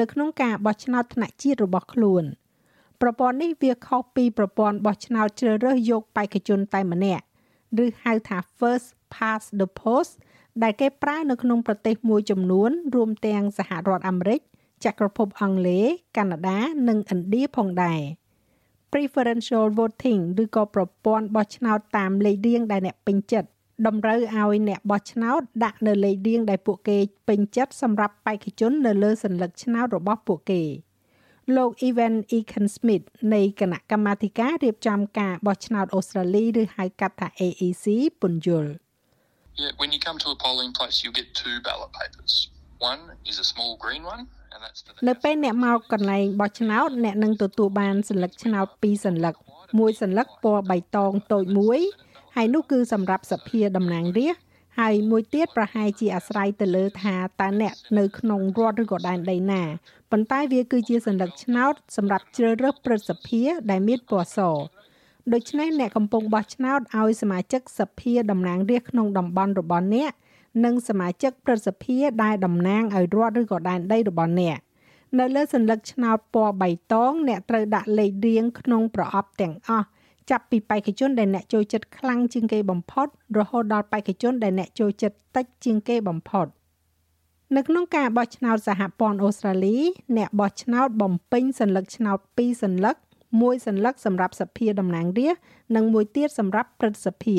នៅក្នុងការបោះឆ្នោតថ្នាក់ជាតិរបស់ខ្លួន។ ប្រព័ន្ធនេះវាខុសពីប្រព័ន្ធបោះឆ្នោតជ្រើសរើសយកបេក្ខជនតែម្នាក់ឬហៅថា first past the post ដែលគេប្រើនៅក្នុងប្រទេសមួយចំនួន រួមទាំងសហរដ្ឋអាមេរិកចក្រភពអង់គ្លេសកាណាដា និងឥណ្ឌាផងដែរ preferential voting ឬក៏ប្រព័ន្ធបោះឆ្នោតតាមលេខរៀងដែលអ្នកពេញចិត្តតម្រូវឲ្យអ្នកបោះឆ្នោតដាក់នៅលេខរៀងដែលពួកគេពេញចិត្តសម្រាប់បេក្ខជននៅលើសញ្ញាឆ្នោតរបស់ពួកគេ។ លោក Evan Ekan Smith នៃគណៈកម្មាធិការរៀបចំការបោះឆ្នោតអូស្ត្រាលីឬហៅកាត់ថា AEC ពន្យល់ Yeah, when you come to a polling place, you'll get two ballot papers. One is a small green one, នៅពេលអ្នកមកកន្លែងបោះឆ្នោតអ្នកនឹងទទួលបានសញ្ញាឆ្នោតពីរសញ្ញាមួយសញ្ញាពណ៌បៃតងតូចមួយហើយនោះគឺសម្រាប់សភាតំណាងរាស្ត្រ ហើយមួយទៀតប្រហែលជាអាស្រ័យទៅលើថាតើអ្នកនៅក្នុងរដ្ឋឬក៏ដែនដីណាប៉ុន្តែវាគឺជាសញ្ញាឆ្នោតសម្រាប់ជ្រើសរើសព្រឹទ្ធសភាដែលមានពណ៌សដូច្នេះអ្នកកំពុងបោះឆ្នោតឲ្យសមាជិកសភាតំណាងរាស្ត្រក្នុងតំបន់របស់អ្នកនិងសមាជិកព្រឹទ្ធសភាដែលតំណាងឲ្យរដ្ឋឬក៏ដែនដីរបស់អ្នកនៅលើសញ្ញាឆ្នោតពណ៌បៃតងអ្នកត្រូវដាក់លេខរៀងក្នុងប្រអប់ទាំងអស់ ចាប់ពីបេក្ខជនដែលអ្នកចូលចិត្តខ្លាំងជាងគេបំផុត រហូតដល់បេក្ខជនដែលអ្នកចូលចិត្តតិចជាងគេបំផុតនៅក្នុងការបោះឆ្នោតសហព័ន្ធអូស្ត្រាលី អ្នកបោះឆ្នោតបំពេញសញ្ញាឆ្នោត2សញ្ញាមួយសញ្ញាសម្រាប់សភាតំណាងរាស្ត្រនិងមួយទៀតសម្រាប់ព្រឹទ្ធសភា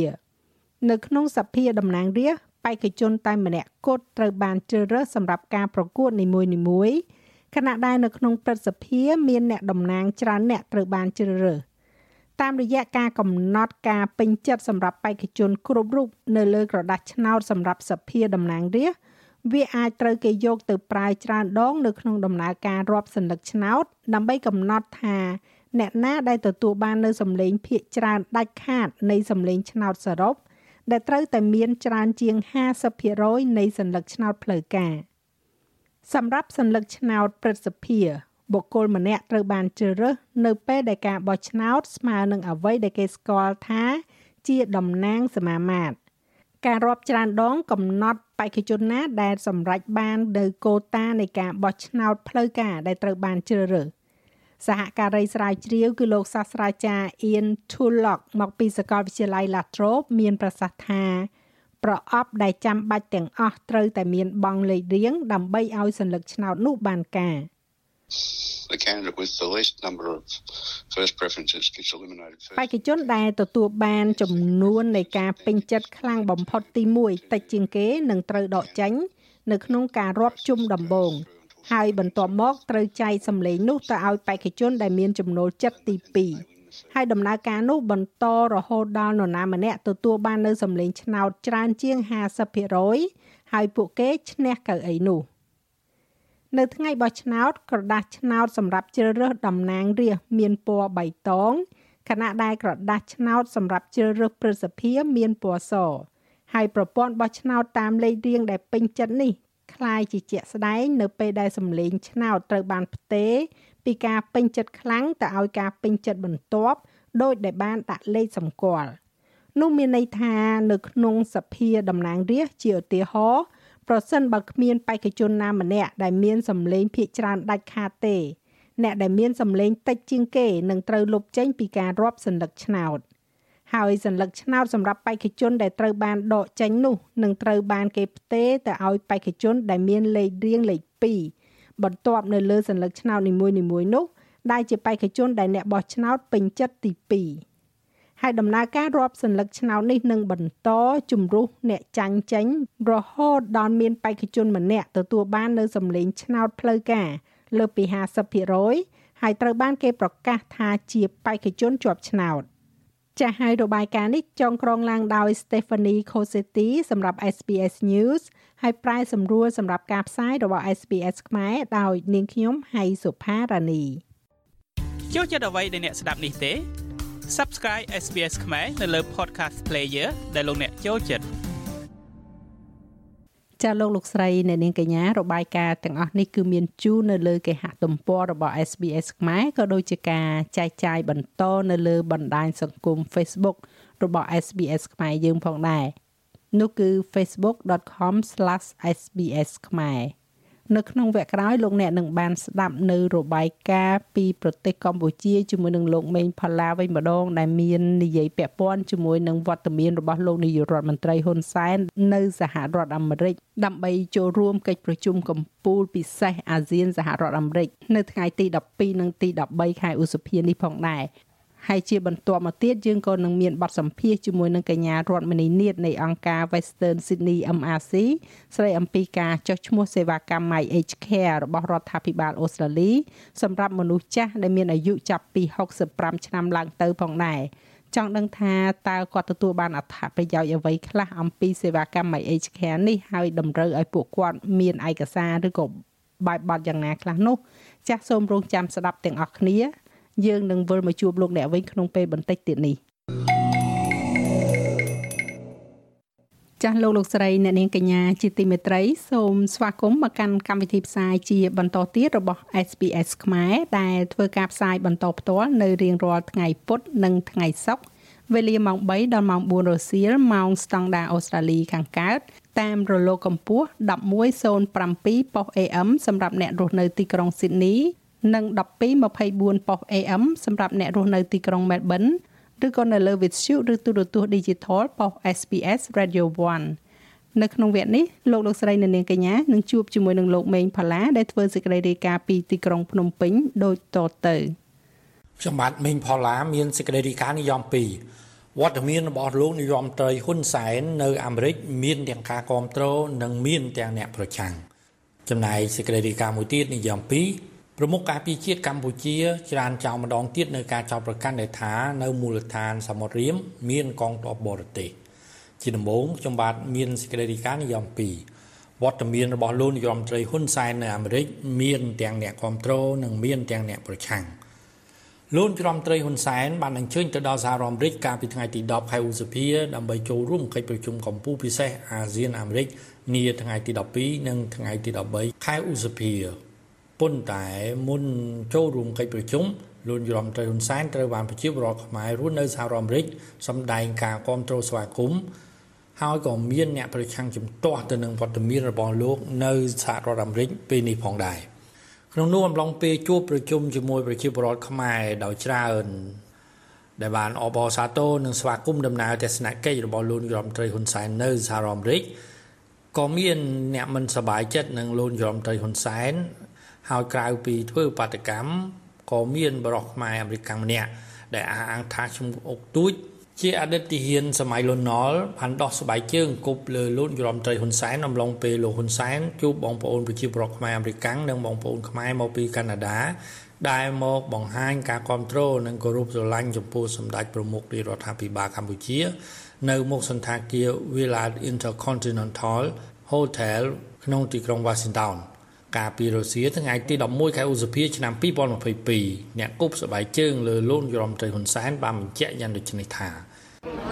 នៅក្នុងសភាតំណាងរាស្ត្របេក្ខជនតែម្នាក់គត់ត្រូវបានជ្រើសរើសសម្រាប់ការប្រកួតនីមួយៗខណៈដែលនៅក្នុងព្រឹទ្ធសភាមានអ្នកតំណាងច្រើនអ្នកត្រូវបានជ្រើសរើស តាមរយៈការកំណត់ការពេញចិត្តសម្រាប់បេក្ខជនគ្រប់រូបនៅលើក្រដាស់ឆ្នោតសម្រាប់សភាតំណាងរាស្ត្រវាអាចត្រូវគេយកទៅប្រើច្រើនដងនៅក្នុងដំណើរការរាប់សន្លឹកឆ្នោត ដើម្បីកំណត់ថា អ្នកណាដែលទទួលបាននៅសម្លេងភាគច្រើនដាច់ខាតនៃសម្លេងឆ្នោតសរុបដែលត្រូវតែមានច្រើនជាង50%នៃសន្លឹកឆ្នោតផ្លូវការសម្រាប់សន្លឹកឆ្នោតព្រឹទ្ធសភា បុគ្គលម្នាក់ត្រូវបានជ្រើសរើសនៅពេលដែលការបោះឆ្នោតស្មើនឹងអ្វីដែលគេស្គាល់ថា ជាតំណាងសមាមាត្រការរាប់ច្រើនដងកំណត់បេក្ខជនណាដែលសម្រេចបាននៅកូតានៃការបោះឆ្នោតផ្លូវការដែលត្រូវបានជ្រើសរើសសហការីស្រាវជ្រាវគឺលោកសាស្ត្រាចារ្យ Ian Tulloch មកពីសាកលវិទ្យាល័យ La Trobe មានប្រសាសន៍ថាប្រអប់ដែលចាំបាច់ទាំងអស់ត្រូវតែមានបង់លេខរៀងដើម្បីឲ្យសញ្ញាឆ្នោតនោះបានការ the candidate with the least number of first preferences gets eliminated first បេក្ខជនដែលទទួលបានចំនួននៃការពេញចិត្តខ្លាំងបំផុតទី1តិចជាងគេនឹងត្រូវដកចេញ នៅក្នុងការរាប់ជុំដំបូងហើយបន្ទាប់មកត្រូវចែកសម្លេងនោះទៅឲ្យបេក្ខជនដែលមានចំណូលចិត្តទី2ហើយដំណើរការនោះបន្តរហូតដល់នរណាម្នាក់ទទួលបាននៅសម្លេងឆ្នោតច្រើនជាង50%ហើយពួកគេឈ្នះកៅអីនោះ នៅថ្ងៃបោះឆ្នោតក្រដាសឆ្នោតសម្រាប់ជ្រើសរើសតំណាងរាស្ត្រមានពណ៌បៃតងខណៈដែលក្រដាសឆ្នោតសម្រាប់ជ្រើសរើសព្រឹទ្ធសភាមានពណ៌សហើយប្រព័ន្ធបោះឆ្នោតតាមលេខរៀងដែលពេញចិត្តនេះคล้ายជាជាក់ស្ដែងនៅពេលដែលសម្លេងឆ្នោតត្រូវបានផ្ទេរពីការពេញចិត្តខ្លាំងទៅឲ្យការពេញចិត្តបន្ទាប់ដោយដែលបានដាក់លេខសម្គាល់នោះមានន័យថានៅក្នុងសភាតំណាងរាស្ត្រជាឧទាហរណ៍ ប្រសិនបើគ្មានបេក្ខជនណាម្នាក់ដែលមានសម្លេងភាគច្រើនដាច់ខាតទេ អ្នកដែលមានសម្លេងតិចជាងគេនឹងត្រូវលុបចេញពីការរាប់សញ្ញាឆ្នោតហើយសញ្ញាឆ្នោតសម្រាប់បេក្ខជនដែលត្រូវបានដកចេញនោះនឹងត្រូវបានគេផ្ទេរទៅឲ្យបេក្ខជនដែលមានលេខរៀងលេខ2បន្ទាប់នៅលើសញ្ញាឆ្នោតនីមួយៗនោះដែលជាបេក្ខជនដែលអ្នកបោះឆ្នោតពេញចិត្តទី2 ហើយដំណើរការរាប់សន្លឹកឆ្នោតនេះនឹងបន្តជំរុះអ្នកចាញ់ចេញ រហូតដល់មានបេក្ខជនម្នាក់ទទួលបាននៅសម្លេងឆ្នោតផ្លូវការលើសពី50%ហើយត្រូវបានគេប្រកាសថាជាបេក្ខជនជាប់ឆ្នោតចាស់ហើយរបាយការណ៍នេះចងក្រងឡើងដោយ Stephanie Cosetti សម្រាប់ SBS News ហើយប្រែសម្រួលសម្រាប់ការផ្សាយរបស់ SBS ខ្មែរដោយនាងខ្ញុំហៃសុផារ៉ានីចូលចិត្តអ្វីដែលអ្នកស្ដាប់នេះទេ Subscribe SBS ខ្មែរនៅលើ Podcast Player ដែលលោកអ្នកចូលចិត្តចាលោកលោកស្រីអ្នកនាងកញ្ញារបាយការណ៍ទាំងអស់នេះគឺមានជូននៅលើគេហទំព័ររបស់ SBS ខ្មែរក៏ដូចជាការចែកចាយបន្តនៅលើបណ្ដាញសង្គម Facebook របស់ SBS ខ្មែរយើងផងដែរនោះគឺ facebook.com/sbs ខ្មែរ នៅក្នុងវគ្គក្រោយលោកអ្នកនឹងបានស្ដាប់នៅរបាយការណ៍ពីប្រទេសកម្ពុជាជាមួយនឹងលោកមេងផល្លាវិញម្ដងដែលមាននិយាយពាក់ព័ន្ធជាមួយនឹងវត្តមានរបស់លោកនាយករដ្ឋមន្ត្រីហ៊ុនសែននៅសហរដ្ឋអាមេរិកដើម្បីចូលរួមកិច្ចប្រជុំកម្ពុជាពិសេសអាស៊ានសហរដ្ឋអាមេរិកនៅថ្ងៃទី12និងទី13ខែឧសភានេះផងដែរ ហើយជាបន្ទាប់មកទៀតយើងក៏នឹងមានបទសម្ភាសជាមួយនឹងកញ្ញារដ្ឋមនីនាថនៃអង្គការ Western Sydney MRC ស្ដីអំពីការចុះឈ្មោះសេវាកម្ម My Age Care របស់រដ្ឋាភិបាលអូស្ត្រាលីសម្រាប់មនុស្សចាស់ដែលមានអាយុចាប់ពី65ឆ្នាំឡើងទៅផងដែរចង់ដឹងថាតើគាត់ទទួលបានអត្ថប្រយោជន៍អ្វីខ្លះអំពីសេវាកម្ម My Age Care នេះហើយតម្រូវឲ្យពួកគាត់មានឯកសារឬក៏បែបបទយ៉ាងណាខ្លះនោះចាស់សូមរងចាំស្ដាប់ទាំងអស់គ្នា យើងនឹងវិលមកជួបលោកអ្នកវិញក្នុងពេលបន្តិចទៀតនេះចាស់លោកលោកស្រីអ្នកនាងកញ្ញាជាទីមេត្រីសូមស្វាគមន៍មកកាន់កម្មវិធីផ្សាយជាបន្តទៀតរបស់ SPS ខ្មែរដែលធ្វើការផ្សាយបន្តផ្ទាល់នៅរៀងរាល់ថ្ងៃពុធនិងថ្ងៃសុក្រវេលាម៉ោង3ដល់ម៉ោង4រសៀលម៉ោងស្តង់ដាអូស្ត្រាលីខាងកើតតាមរលកកម្ពស់1107ប៉ុស AM សម្រាប់អ្នករស់នៅទីក្រុងស៊ីដនី និង1224ប៉ុស AM សម្រាប់អ្នករស់នៅទីក្រុង Melbourne ឬក៏នៅលើ Vitshu ឬទូរទស្សន៍ Digital ប៉ុស SBS Radio 1នៅក្នុងវគ្គនេះលោកលោកស្រីនៅនាងកញ្ញានឹងជួបជាមួយនឹងលោកមេងផល្លាដែលធ្វើសេចក្តីរាយការណ៍ពីទីក្រុងភ្នំពេញដូចតទៅខ្ញុំបាទមេងផល្លាមានសេចក្តីរាយការណ៍និយម2វត្តមានរបស់លោកនាយរដ្ឋមន្ត្រីហ៊ុនសែននៅអាមេរិកមានទាំងការគ្រប់គ្រងនិងមានទាំងអ្នកប្រឆាំងចំណែកសេចក្តីរាយការណ៍មួយទៀតនិយម2 ប្រមុខការពារជាតិកម្ពុជាច្រានចោលម្ដងទៀតនៅការចោទប្រកាន់ដែលថានៅមូលដ្ឋានសមុទ្ររៀមមានកងទ័ពបរទេសជាដំបូងខ្ញុំបាទមានសេចក្តីរាយការណ៍និយម2វត្តមានរបស់លោកនាយរដ្ឋមន្ត្រីហ៊ុនសែននៅអាមេរិកមានទាំងអ្នកគ្រប់គ្រងនិងមានទាំងអ្នកប្រឆាំងលោកនាយរដ្ឋមន្ត្រីហ៊ុនសែនបានអញ្ជើញទៅដល់សហរដ្ឋអាមេរិកកាលពីថ្ងៃទី10ខែឧសភាដើម្បីចូលរួមកិច្ចប្រជុំកម្ពុជាពិសេសអាស៊ានអាមេរិកនាថ្ងៃទី12និងថ្ងៃទី13ខែឧសភា ប៉ុន្តែមុនចូលរួមកិច្ចប្រជុំលោកយមត្រីហ៊ុនសែនត្រូវបានប្រជាពលរដ្ឋខ្មែររស់នៅសហរដ្ឋអាមេរិកសម្ដែងការគ្រប់គ្រងស្វាគមន៍ហើយក៏មានអ្នកប្រឆាំងជំទាស់ទៅនឹងវត្តមានរបស់លោកនៅសហរដ្ឋអាមេរិកពេលនេះផងដែរក្នុងនោះអំឡុងពេលជួបប្រជុំជាមួយប្រជាពលរដ្ឋខ្មែរដោយច្រើនដែលបានអបអរសាទរនិងស្វាគមន៍ដំណើរទស្សនកិច្ចរបស់លោករដ្ឋមន្ត្រីហ៊ុនសែននៅសហរដ្ឋអាមេរិកក៏មានអ្នកមិនសប្បាយចិត្តនឹងលោករដ្ឋមន្ត្រីហ៊ុនសែន ហើយក្រៅពីធ្វើបាតកម្មក៏មានបរិសុទ្ធខ្មែរអាមេរិកម្នាក់ដែលអះអាងថាឈ្មោះអុកទូចជាអតីតទាហានសម័យលន់ណល់បានដោះស្បែកជើងគប់លើលោកយមត្រីហ៊ុនសែនអំឡុងពេលលោកហ៊ុនសែនជួបបងប្អូនប្រជាពលរដ្ឋខ្មែរអាមេរិកនិងបងប្អូនខ្មែរមកពីកាណាដាដែលមកបង្ហាញការគ្រប់គ្រងនិងគោរពស្រឡាញ់ចំពោះសម្ដេចប្រមុខរាជរដ្ឋាភិបាលកម្ពុជា នៅមុខសន្តាគារ Villa Intercontinental Hotel ក្នុងទីក្រុង Washington កាលពីរុស្ស៊ីថ្ងៃទី11ខែឧសភាឆ្នាំ2022អ្នកគប់សបាយជើងលើលោកយមត្រីហ៊ុនសែនបានបញ្ជាក់យ៉ាងដូចនេះថា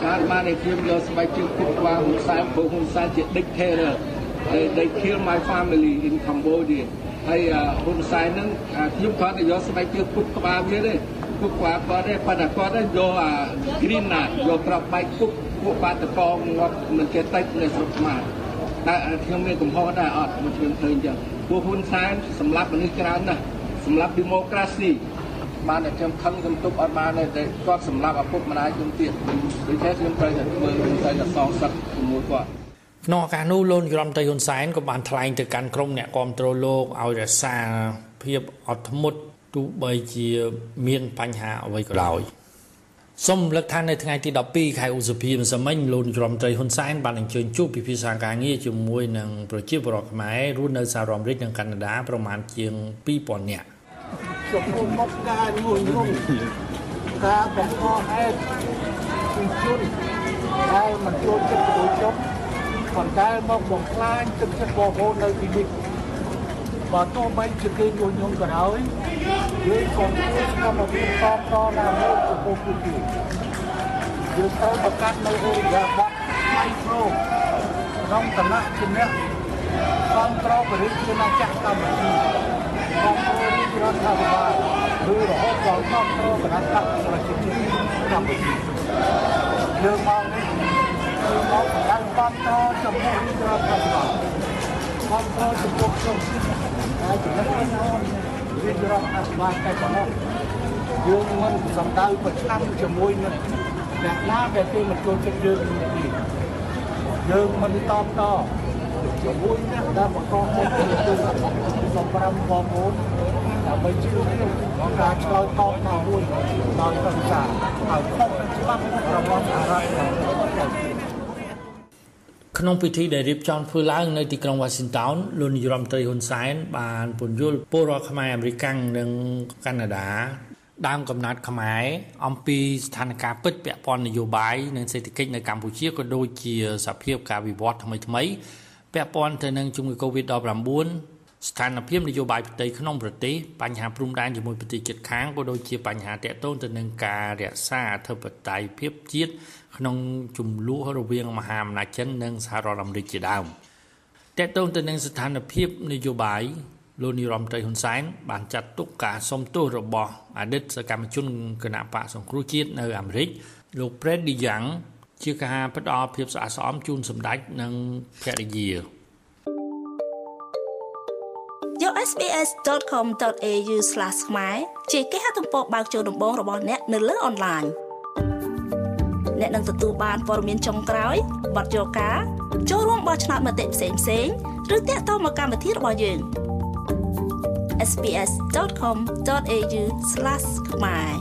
ការបានឲ្យខ្ញុំយកស្បែកជើងគប់ក្បាលហ៊ុនសែនព្រោះហ៊ុនសែនជា dictator they kill my family in Cambodia ហើយហ៊ុនសែនហ្នឹងខ្ញុំគាត់ទៅយកស្បែកជើងគប់ក្បាលវាទេគប់ក្បាលគាត់ទេប៉ុន្តែគាត់យកអា green ណាយកក្របបែកគប់ពួកបាតកងងាប់មិនចេះតិចនៅស្រុកខ្មែរតែខ្ញុំមានកំហុសដែរអត់មកខ្ញុំឃើញចឹង ពួកហ៊ុនសែនសម្លាប់មនុស្សច្រើនណាស់សម្លាប់ democracy បានតែខ្ញុំខឹងខ្ញុំទប់អត់បានទេគាត់សម្លាប់ឪពុកម្ដាយខ្ញុំទៀតដូច្នេះខ្ញុំត្រូវតែធ្វើខ្ញុំត្រូវតែសងសឹកជាមួយគាត់ក្នុងឱកាសនោះលោកនាយរដ្ឋមន្ត្រីហ៊ុនសែនក៏បានថ្លែងទៅកាន់ក្រុមអ្នកគាំទ្រលោកឲ្យរក្សាភាពអត់ធ្មត់ទោះបីជាមានបញ្ហាអ្វីក៏ដោយ សូមរំលឹកថានៅថ្ងៃទី12ខែឧសភាម្សិលមិញលោកនាយរដ្ឋមន្ត្រីហ៊ុនសែនបានអញ្ជើញជួបពិភាក្សាការងារជាមួយនឹងប្រជាពលរដ្ឋខ្មែររស់នៅសហរដ្ឋអាមេរិកនិងកាណាដាប្រមាណជាង2000នាក់ចំពោះមុខការមួយនោះការបង្កហេតុជំជនដែលមិនចូលចិត្តទៅចុះប៉ុន្តែមកបំផ្លាញទឹកចិត្តបងប្អូននៅទីនេះ បើទោះបីជាគេញុះញង់ក៏ដោយយើងក៏ធ្វើកម្មវិធីតបតណាមួយចំពោះពួកគេយើងត្រូវបង្កើតនៅអេរីយ៉ាប័តផ្លៃប្រូក្នុងឋានៈជាអ្នកគ្រប់គ្រងបរិយាជាណាចក្រកម្ពុជាគ្រប់គ្រងរដ្ឋាភិបាលឬរហូតដល់គ្រប់គ្រងគណៈកម្មប្រជាជាតិកម្ពុជាយើងមកនេះគឺមកបង្កើតគ្រប់គ្រងចំពោះរដ្ឋាភិបាលគ្រប់គ្រងចំពោះខ្ញុំហើ យចំណុចនេះរាជរដ្ឋាភិបាលតែប៉ុណ្ណោះយើងមិនសម្ដៅប្រឆាំងជាមួយនឹងអ្នកណាដែលគេមិនចូលចិត្តយើងនេះយើងមិនតបតជាមួយអ្នកដែលបង្កហេតុទៅសម្រាប់បងប្អូនដើម្បីជួយការឆ្លើយតបណាមួយដល់ប្រតិសាហើយខុសនឹងច្បាប់របស់អារ៉ាប់ ក្នុងពិធីដែលរៀបចំធ្វើឡើងនៅទីក្រុង Washington លោកនាយរដ្ឋមន្ត្រីហ៊ុនសែនបានពន្យល់ពលរដ្ឋខ្មែរអាមេរិកនិងកាណាដាដើមកំណត់ខ្មែរអំពីស្ថានភាពពិតពាក់ព័ន្ធនយោបាយនិងសេដ្ឋកិច្ចនៅកម្ពុជាក៏ដូចជាសភាពការវិវត្តថ្មីថ្មីពាក់ព័ន្ធទៅនឹងជំងឺ Covid-19 ស្ថានភាពនយោបាយផ្ទៃក្នុងប្រទេសបញ្ហាព្រំដែនជាមួយប្រទេសជិតខាងក៏ដូចជាបញ្ហាតាក់ទងទៅនឹងការរក្សាអធិបតេយ្យភាពជាតិ ក្នុងចំនួនរវាងមហាអំណាចចិននិងសហរដ្ឋអាមេរិកជាដើមតាក់ទងទៅនឹងស្ថានភាពនយោបាយលោកនាយរដ្ឋមន្ត្រីហ៊ុនសែនបានចាត់ទុកការសុំទោសរបស់អតីតសកម្មជនគណៈបកសង្គ្រោះជាតិនៅអាមេរិកលោក Fred DeYoung ជាការផ្ដល់ភាពស្អាតស្អំជូនសម្ដេចនិងភរិយាយក sbs.com.au/ ខ្មែរជាគេហទំព័របើកចូលដំបងរបស់អ្នកនៅលើអនឡាញ អ្នកនឹងទទួលបានព័ត៌មានចុងក្រោយបទយកការចូលរួមបោះឆ្នោតមតិផ្សេងៗឬតាក់ទងមកកម្មវិធីរបស់យើង។ sbs.com.au/ ខ្មែរ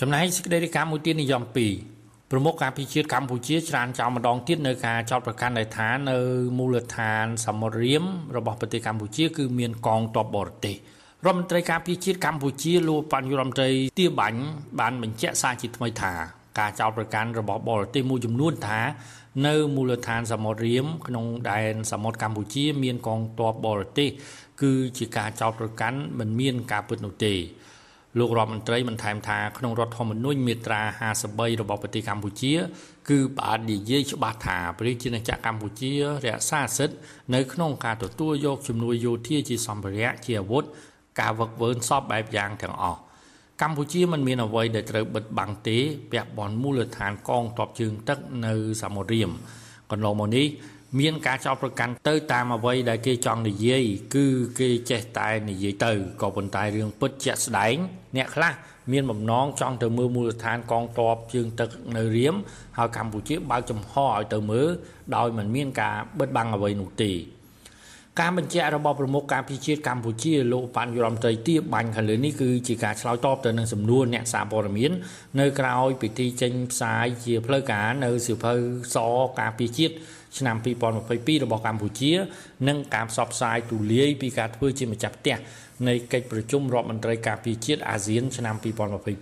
ចំណែកសេចក្តីរាយការណ៍មួយទៀតនិយម2 ប្រមុខការពិជាតិកម្ពុជាច្រានចោលម្ដងទៀតនៅការចោតប្រកាន់ដែលថានៅមូលដ្ឋានសមុទ្ររៀមរបស់ប្រទេសកម្ពុជា គឺមានកងទ័ពបរទេសរដ្ឋមន្ត្រីការពិជាតិកម្ពុជាលោកបញ្ញរដ្ឋមន្ត្រីទាបាញ់បានបញ្ជាក់សារជាថ្មីថាការចោទប្រកាន់របស់បរទេសមួយចំនួនថា នៅមូលដ្ឋានសមុទ្ររៀមក្នុងដែនសមុទ្រកម្ពុជា មានកងទ័ពបរទេសគឺជាការចោទប្រកាន់មិនមានការពិតនោះទេ លោករដ្ឋមន្ត្រីបានថែមថាក្នុងរដ្ឋធម្មនុញ្ញមាត្រា53របស់ប្រទេសកម្ពុជា គឺបាននិយាយច្បាស់ថាប្រជាណាចក្រកម្ពុជារក្សាសិទ្ធិនៅក្នុងការទទួលយកជំនួយយោធាជាសម្ភារៈជាអាវុធការវឹកវើសពបែបយ៉ាងទាំងអស់កម្ពុជាមិនមានអ្វីដែលត្រូវបិទបាំងទេពាក់ព័ន្ធមូលដ្ឋានកងទ័ពជើងទឹកនៅសមុទ្ររៀមកន្លងមកនេះ មានការចោទប្រកាន់ទៅតាមអ្វីដែលគេចង់និយាយគឺគេចេះតែនិយាយទៅក៏ប៉ុន្តែរឿងពិតជាក់ស្ដែង អ្នកខ្លះមានបំណងចង់ទៅមើលមូលដ្ឋានកងទ័ពជើងទឹកនៅរៀមហើយកម្ពុជាបើកចំហឲ្យទៅមើលដោយមិនមានការបិទបាំងអ្វីនោះទេការបញ្ជាក់របស់ប្រមុខការពិជាតិកម្ពុជាលោកបញ្ញរដ្ឋមន្ត្រីទាបាញ់ខាងលើនេះគឺជាការឆ្លើយតបទៅនឹងសំណួរអ្នកសារព័ត៌មាននៅក្រៅពិធីចេញផ្សាយជាផ្លូវការនៅសៀវភៅសការពិជាតិ ឆ្នាំ2022របស់កម្ពុជា និងការផ្សព្វផ្សាយទូលាយពីការធ្វើជាម្ចាស់ផ្ទះនៃកិច្ចប្រជុំរដ្ឋមន្ត្រីការពារជាតិអាស៊ានឆ្នាំ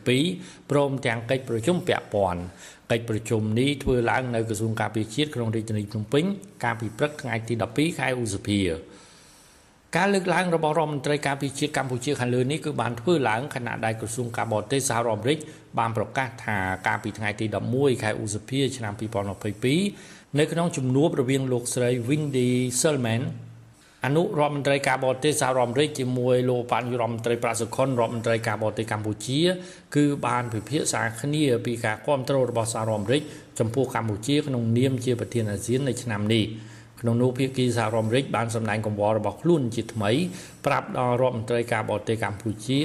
2022ព្រមទាំងកិច្ចប្រជុំពាក់ព័ន្ធកិច្ចប្រជុំនេះធ្វើឡើងនៅក្រសួងការពារជាតិក្នុងរាជធានីភ្នំពេញកាលពីព្រឹកថ្ងៃទី12ខែឧសភា ការលើកឡើងរបស់រដ្ឋមន្ត្រីការពារជាតិកម្ពុជាខាងលើនេះគឺបានធ្វើឡើងខណៈដែលក្រសួងការបរទេសសហរដ្ឋអាមេរិកបានប្រកាសថាកាលពីថ្ងៃទី11ខែឧសភាឆ្នាំ2022នៅក្នុងជំនួបរវាងលោកស្រី Windy Selman អនុរដ្ឋមន្ត្រីការបរទេសសហរដ្ឋអាមេរិកជាមួយលោកបញ្ញរដ្ឋមន្ត្រីប្រាក់សុខុនរដ្ឋមន្ត្រីការបរទេសកម្ពុជា គឺបានពិភាក្សាគ្នាពីការគ្រប់គ្រងរបស់សហរដ្ឋអាមេរិកចំពោះកម្ពុជាក្នុងនាមជាប្រធានអាស៊ាននៅឆ្នាំនេះ ក្នុងនោះភាគីសហរដ្ឋអាមេរិកបានសម្ដែងកង្វល់របស់ខ្លួនជាថ្មីប្រាប់ដល់រដ្ឋមន្ត្រីការបរទេសកម្ពុជា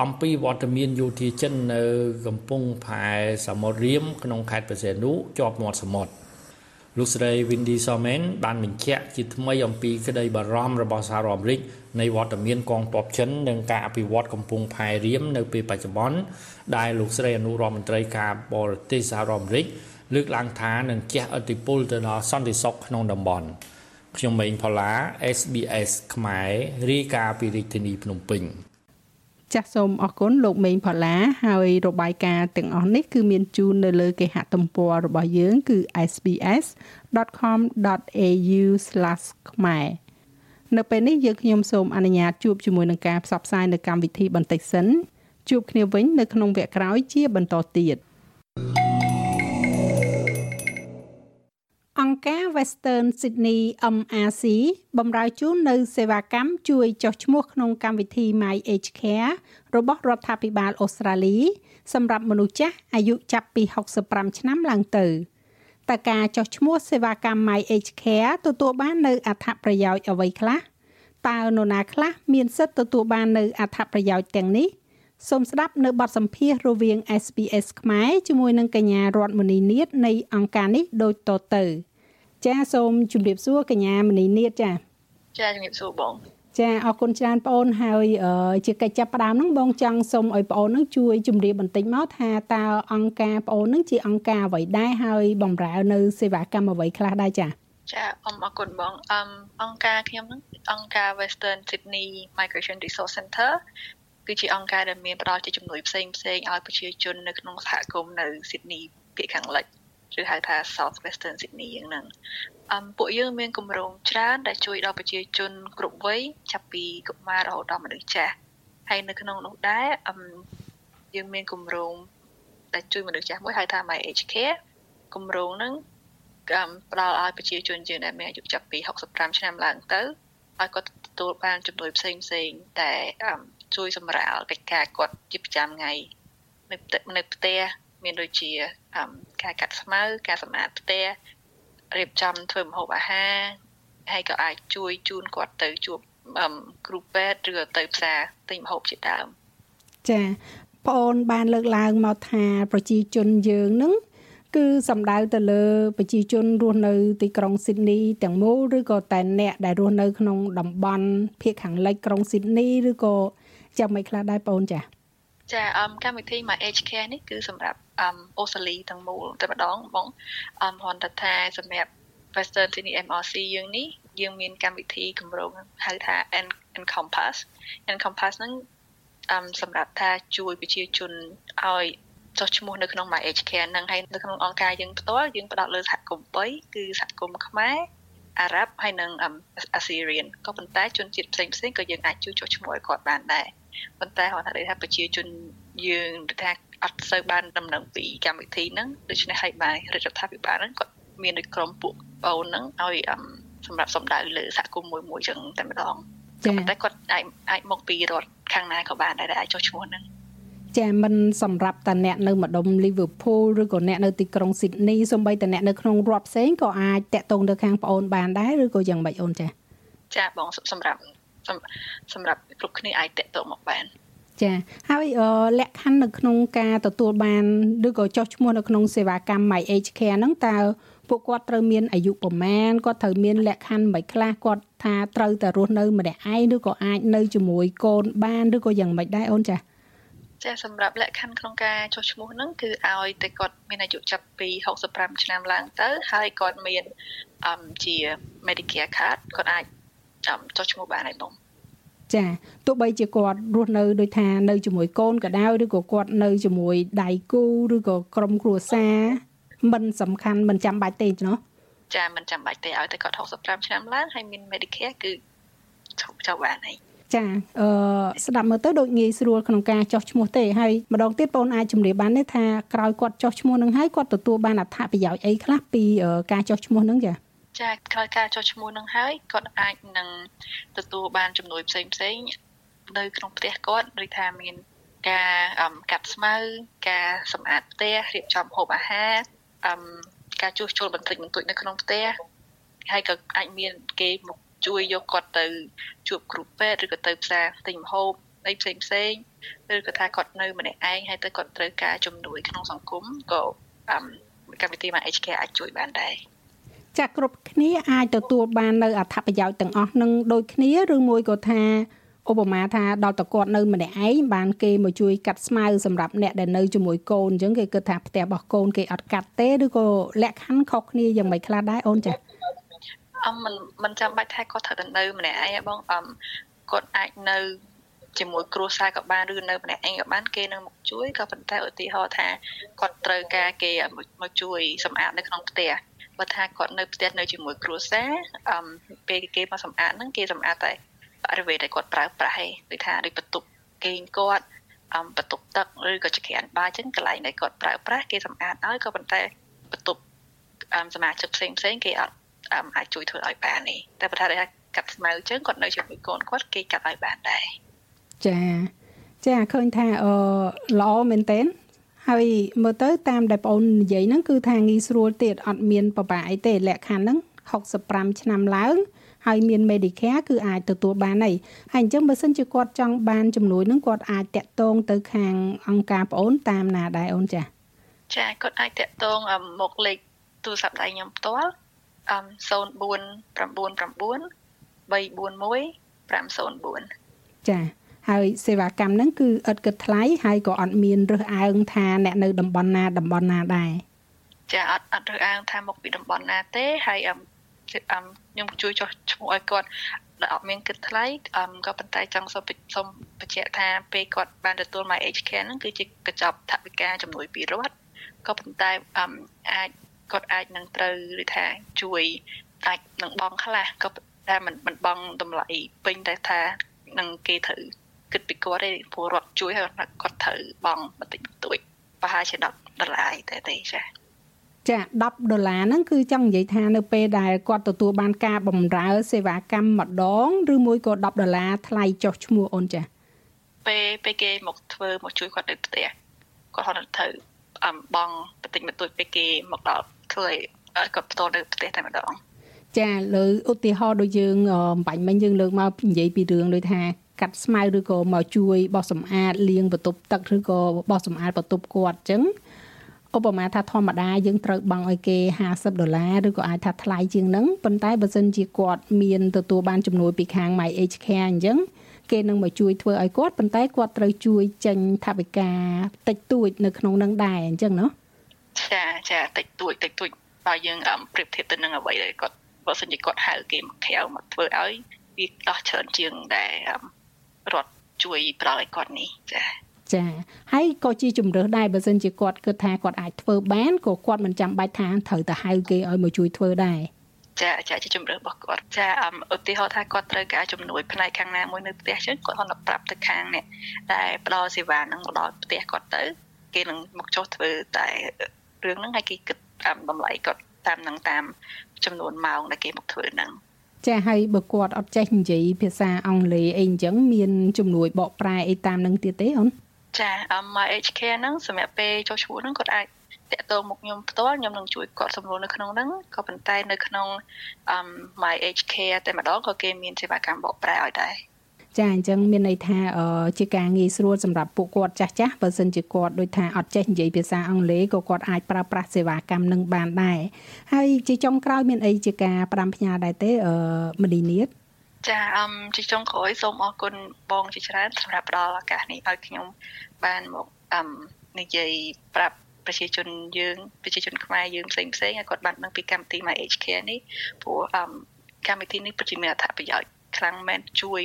អំពីវត្តមានយោធាចិននៅកំពង់ផែសមុទ្ររៀមក្នុងខេត្តបរសេនុជាប់មាត់សមុទ្រលោកស្រី Windy Somen បានបញ្ជាក់ជាថ្មីអំពីក្តីបារម្ភរបស់សហរដ្ឋអាមេរិកនៃវត្តមានកងទ័ពចិននិងការអភិវឌ្ឍកំពង់ផែរៀមនៅពេលបច្ចុប្បន្នដែលលោកស្រីអនុរដ្ឋមន្ត្រីការបរទេសសហរដ្ឋអាមេរិក លើកឡើងថានឹងជះឥទ្ធិពលទៅដល់សន្តិសុខក្នុងតំបន់ខ្ញុំម៉េងផល្លា SBS ខ្មែររាយការណ៍ពីរាជធានីភ្នំពេញចាសសូមអរគុណលោកមេងផល្លាហើយរបាយការណ៍ទាំងអស់នេះគឺមានជូននៅលើគេហទំព័ររបស់យើងគឺ sbs.com.au/ ខ្មែរនៅពេលនេះយើងខ្ញុំសូមអនុញ្ញាតជួបជាមួយនឹងការផ្សព្វផ្សាយនៅកម្មវិធីបន្តិចសិនជួបគ្នាវិញនៅក្នុងវគ្គក្រោយជាបន្តទៀត។ អង្គការ Western Sydney MRC បំរើជូននៅសេវាកម្មជួយចុះឈ្មោះក្នុងកម្មវិធី My Age Care របស់រដ្ឋាភិបាលអូស្ត្រាលី សម្រាប់មនុស្សចាស់អាយុចាប់ពី65ឆ្នាំឡើងទៅតើការចុះឈ្មោះសេវាកម្ម My Age Care ទទួលបាននៅអត្ថប្រយោជន៍អ្វីខ្លះតើនរណាខ្លះមានសិទ្ធិទទួលបាននៅអត្ថប្រយោជន៍ទាំងនេះ សូមស្ដាប់នៅបទសម្ភាសន៍រវាង SBS ខ្មែរជាមួយនឹងកញ្ញារដ្ឋមនីនាថនៃអង្គការនេះដូចតទៅ ចាសូមជម្រាបសួរកញ្ញាមនីនាតចាចាជំរាបសួរបង ចាអរគុណច្រើនបងអូនហើយជាកិច្ចចាប់ផ្ដើមហ្នឹងបងចង់សូមឲ្យបងអូនហ្នឹងជួយជម្រាបបន្តិចមកថាតើអង្គការបងអូនហ្នឹងជាអង្គការអ្វីដែរហើយបម្រើនៅសេវាកម្មអ្វីខ្លះដែរចាចាអរគុណបងអមអង្គការខ្ញុំហ្នឹងអង្គការ Western Sydney Migration Resource Center គឺជាអង្គការដែលមានផ្ដល់ជាជំនួយផ្សេងផ្សេងឲ្យប្រជាជននៅក្នុងសហគមន៍នៅ Sydney ភាគខាងលិចឬហៅថា South Western Sydney យ៉ាងហ្នឹងអមពួកយើងមានគម្រោងច្រើនដែលជួយដល់ប្រជាជនគ្រប់វ័យចាប់ពីកុមាររហូតដល់មនុស្សចាស់ហើយនៅក្នុងនោះដែរអមយើងមានគម្រោងដែលជួយមនុស្សចាស់មួយហៅថា My Age Care គម្រោងហ្នឹងកម្មផ្ដល់ឲ្យប្រជាជនយើងដែលមានអាយុចាប់ពី65ឆ្នាំឡើងទៅឲ្យគាត់ទទួលបានជំនួយផ្សេងផ្សេងតែ ជួយសម្រាលកិច្ចការគាត់ជាប្រចាំថ្ងៃនៅនៅផ្ទះមានដូចជាការកាត់ស្មៅការសម្អាតផ្ទះរៀបចំធ្វើម្ហូបអាហារហើយក៏អាចជួយជូនគាត់ទៅជួបគ្រូពេទ្យឬទៅផ្សារទិញម្ហូបជាដើមចាបងអូនបានលើកឡើងមកថាប្រជាជនយើងនឹងគឺសំដៅទៅលើប្រជាជនរស់នៅទីក្រុងស៊ីដនីទាំងមូលឬក៏តែអ្នកដែលរស់នៅក្នុងតំបន់ភាគខាងលិចក្រុងស៊ីដនីឬក៏ ចាំមិនខ្លះដែរបងចាចាអមកម្មវិធី My Age Care នេះគឺសម្រាប់អមអូស្ត្រាលីទាំងមូលតែម្ដងបងអមហនថាសម្រាប់ Western Sydney MRC យើងនេះយើងមានកម្មវិធីគម្រោងហៅថា Encompass Encompass ហ្នឹងអមសម្រាប់ថាជួយប្រជាជនឲ្យចុះឈ្មោះនៅក្នុង My Age Care ហ្នឹងហើយនៅក្នុងអង្គការយើងផ្ទាល់យើងផ្ដោតលើសហគមន៍3គឺសហគមន៍ខ្មែរអារ៉ាប់ហើយនិងអាស៊ីរៀនក៏ប៉ុន្តែជនជាតិផ្សេងផ្សេងក៏យើងអាចជួយចុះឈ្មោះឲ្យគាត់បានដែរ ប៉ុន្តែគាត់ថាប្រជាជនយើងថាអត់សូវបានដំណឹងពីកម្មវិធីហ្នឹងដូច្នេះហើយបានរដ្ឋាភិបាលហ្នឹងគាត់មានដូចក្រុមពួកបងហ្នឹងឲ្យសម្រាប់សម្ដៅលើសហគមន៍មួយមួយចឹងតែម្ដងចា៎តែគាត់អាចអាចមកពីរដ្ឋខាងណាក៏បានដែរអាចចុះឈ្មោះហ្នឹងចាមិនសម្រាប់តាអ្នកនៅម្ដុំ Liverpool ឬក៏អ្នកនៅទីក្រុង Sydney សូម្បីតាអ្នកនៅក្នុងរដ្ឋផ្សេងក៏អាចតាក់ទងទៅខាងប្អូនបានដែរឬក៏យ៉ាងម៉េចអូនចាចាបងសម្រាប់ សម្រាប់គ្រប់គ្នាអាចតាក់ទងមកបានចាហើយលក្ខខណ្ឌនៅក្នុងការទទួលបានឬក៏ចុះឈ្មោះនៅក្នុងសេវាកម្ម My Age Care ហ្នឹងតើពួកគាត់ត្រូវមានអាយុប្រមាណគាត់ត្រូវមានលក្ខខណ្ឌមិនខ្លះគាត់ថាត្រូវតែរស់នៅម្នាក់ឯងឬក៏អាចនៅជាមួយកូនបានឬក៏យ៉ាងម៉េចដែរអូនចា៎ចាសម្រាប់លក្ខខណ្ឌក្នុងការចុះឈ្មោះហ្នឹងគឺឲ្យតែគាត់មានអាយុចាប់ពី65ឆ្នាំឡើងទៅហើយគាត់មានអឺជា Medicare card គាត់អាច ចុះឈ្មោះបានហើយបងចាទោះបីជាគាត់រស់នៅដូចថានៅជាមួយកូនក៏ដោយឬក៏គាត់នៅជាមួយដៃគូឬក៏ក្រុមគ្រួសារមិនសំខាន់មិនចាំបាច់ទេណោះចាមិនចាំបាច់ទេឲ្យតែគាត់65ឆ្នាំឡើងហើយមាន Medicare គឺចុះបានហើយចាអឺស្ដាប់មើលទៅដូចងាយស្រួលក្នុងការចោះឈ្មោះទេហើយម្ដងទៀតបងអាចជម្រាបបានទេថាក្រោយគាត់ចោះឈ្មោះនឹងហើយគាត់ទទួលបានអត្ថប្រយោជន៍អីខ្លះពីការចោះឈ្មោះនឹងចា ចាក្រោយការចុះឈ្មោះនឹងហើយគាត់អាចនឹងទទួលបានជំនួយផ្សេងផ្សេងនៅក្នុងផ្ទះគាត់ឬថាមានការកាត់ស្មៅការសម្អាតផ្ទះរៀបចំហូបអាហារការជួសជុលបន្តិចបន្តួចនៅក្នុងផ្ទះហើយក៏អាចមានគេមកជួយយកគាត់ទៅជួបគ្រូពេទ្យឬក៏ទៅផ្សារទិញម្ហូបអីផ្សេងផ្សេងឬក៏ថាគាត់នៅម្នាក់ឯងហើយទៅគាត់ត្រូវការជំនួយក្នុងសង្គមក៏កម្មវិធីមក HK អាចជួយបានដែរ ចាក់គ្រប់គ្នាអាចទទួលបាននៅអត្ថប្រយោជន៍ទាំងអស់នឹងដូចគ្នាឬមួយក៏ថាឧបមាថាដល់តគាត់នៅម្នាក់ឯងបានគេមកជួយកាត់ស្មៅសម្រាប់អ្នកដែលនៅជាមួយកូនអញ្ចឹងគេគិតថាផ្ទះរបស់កូនគេអត់កាត់ទេឬក៏លក្ខខណ្ឌខុសគ្នាយ៉ាងម៉េចខ្លះដែរអូនចា៎អមមិនមិនចាំបាច់ថាគាត់ត្រូវតែនៅម្នាក់ឯងបងអមគាត់អាចនៅជាមួយគ្រួសារក៏បានឬនៅម្នាក់ឯងក៏បានគេនឹងមកជួយក៏ប៉ុន្តែឧទាហរណ៍ថាគាត់ត្រូវការគេមកជួយសម្អាតនៅក្នុងផ្ទះ បើថាគាត់នៅផ្ទះនៅជាមួយគ្រួសារអមពេលគេមកសម្អាតហ្នឹងគេសម្អាតតែបរិវេណដែលគាត់ប្រើប្រាស់ឯងដូចថាដូចបន្ទប់គេងគាត់អមបន្ទប់ទឹកឬក៏ចក្រានបាយចឹងកន្លែងដែលគាត់ប្រើប្រាស់គេសម្អាតឲ្យក៏ប៉ុន្តែបន្ទប់អមសមាជិកផ្សេងផ្សេងគេអត់អាចជួយធ្វើឲ្យបាននេះតែបើថាកាត់ស្មៅចឹងគាត់នៅជាមួយកូនគាត់គេកាត់ឲ្យបានដែរចាចាឃើញថាអឺល្អមែនតើ ហើយមើលទៅតាមដែលបងអូននិយាយហ្នឹងគឺថាងាយស្រួលទៀតអត់មានបបាអីទេលក្ខខណ្ឌហ្នឹង65ឆ្នាំឡើងហើយមាន Medicare គឺអាចទទួលបានហើយហើយអញ្ចឹងបើសិនជាគាត់ចង់បានជំនួយហ្នឹងគាត់អាចតាក់ទងទៅខាងអង្គការបងអូនតាមណាដែរអូនចាចាគាត់អាចតាក់ទងមកលេខទូរស័ព្ទដៃខ្ញុំផ្ទាល់0499ចា ហើយសេវាកម្មហ្នឹងគឺឥតគិតថ្លៃហើយក៏អត់មានរើសអើងថាអ្នកនៅតំបន់ណាតំបន់ណាដែរចាអត់អត់រើសអើងថាមកពីតំបន់ណាទេហើយអឹមខ្ញុំជួយចុះឈ្មោះឲ្យគាត់ដែលអត់មានគិតថ្លៃអឹមក៏ប៉ុន្តែចង់សូមសូមបញ្ជាក់ថាពេលគាត់បានទទួល My Age Care ហ្នឹងគឺជាកញ្ចប់ថវិកាជំនួយពីរដ្ឋក៏ប៉ុន្តែអឹមអាចគាត់អាចនឹងត្រូវឬថាជួយអាចនឹងបងខ្លះក៏តែមិនមិនបងតម្លៃពេញតែថានឹងគេត្រូវ គិតពីគាត់ទេព្រោះរដ្ឋជួយហើយគាត់ត្រូវបងបន្តិចបន្តួចប្រហែលជា10ដុល្លារតែទេចាចា10ដុល្លារហ្នឹងគឺចង់និយាយថានៅពេលដែលគាត់ទទួលបានការបម្រើសេវាកម្មម្ដងឬមួយក៏10ដុល្លារថ្លៃចុះឈ្មោះអូនចាពេលពេលគេមកធ្វើមកជួយគាត់នៅផ្ទះគាត់ហត់ត្រូវអំបងបន្តិចបន្តួចពេលគេមកដល់ធ្វើឲ្យគាត់ផ្ទាល់នៅផ្ទះតែម្ដងចាលើឧទាហរណ៍ដូចយើងបាញ់មិញយើងលើកមកនិយាយពីរឿងដូចថា កាត់ស្មៅឬក៏មកជួយបោសសម្អាតលាងបន្ទប់ទឹកឬក៏បោសសម្អាតបន្ទប់គាត់អញ្ចឹងឧបមាថាធម្មតាយើងត្រូវបង់ឲ្យគេ50ដុល្លារឬក៏អាចថាថ្លៃជាងហ្នឹងប៉ុន្តែបើសិនជាគាត់មានទទួលបានជំនួយពីខាង My Age Care អញ្ចឹងគេនឹងមកជួយធ្វើឲ្យគាត់ប៉ុន្តែគាត់ត្រូវជួយចេញថវិកាតិចតួចនៅក្នុងនឹងដែរអញ្ចឹងណាចាចាតិចតួចតិចតួចបើយើងប្រៀបធៀបទៅនឹងអ្វីដែលគាត់បើសិនជាគាត់ហៅគេមកក្រៅមកធ្វើឲ្យវាដោះច្រើនជាងដែល រត់ជួយប្រោយគាត់នេះចាចាហើយក៏ជាជំរើសដែរបើសិនជាគាត់គិតថាគាត់អាចធ្វើបានក៏គាត់មិនចាំបាច់ថាត្រូវទៅហៅគេឲ្យមកជួយធ្វើដែរចាចាជាជំរឿរបស់គាត់ចាឧទាហរណ៍ថាគាត់ត្រូវការជំនួយផ្នែកខាងណាមួយនៅផ្ទះចឹងគាត់ហត់ប្រាប់ទៅខាងនេះដែលផ្ដល់សេវានឹងមកដល់ផ្ទះគាត់ទៅគេនឹងមកចុះធ្វើតែរឿងហ្នឹងឲ្យគេគិតតាមតម្លៃគាត់តាមនឹងតាមចំនួនម៉ោងដែលគេមកធ្វើហ្នឹង ចាហើយបើគាត់អត់ចេះនិយាយភាសាអង់គ្លេសអីអញ្ចឹងមានជំនួយបកប្រែអីតាមនឹងទៀតទេអូនចា My HK ហ្នឹងសម្រាប់ពេលចុះឈ្មោះហ្នឹងគាត់អាចតាក់ទងមកខ្ញុំផ្ទាល់ខ្ញុំនឹងជួយគាត់សម្រួលនៅក្នុងហ្នឹងក៏ប៉ុន្តែនៅក្នុង My HK តែម្ដងក៏គេមានសេវាកម្មបកប្រែឲ្យដែរ ចាអញ្ចឹងមានន័យថាជាការងាយស្រួលសម្រាប់ពួកគាត់ចាស់ចាស់បើសិនជាគាត់ដូចថាអត់ចេះនិយាយភាសាអង់គ្លេសក៏គាត់អាចប្រើប្រាស់សេវាកម្មនឹងបានដែរហើយជាចុងក្រោយមានអីជាការផ្ដាំផ្ញើដែរទេអឺមនីនាតចាអឹមជាចុងក្រោយសូមអរគុណបងជាច្រើនសម្រាប់ផ្ដល់ឱកាសនេះឲ្យខ្ញុំបានមកអឹមនិយាយប្រាប់ប្រជាជនយើងប្រជាជនខ្មែរយើងផ្សេងផ្សេងឲ្យគាត់បានដឹងពីកម្មវិធី My HK នេះព្រោះអឹមកម្មវិធីនេះពិតជាមានអត្ថប្រយោជន៍ខ្លាំងមែនជួយ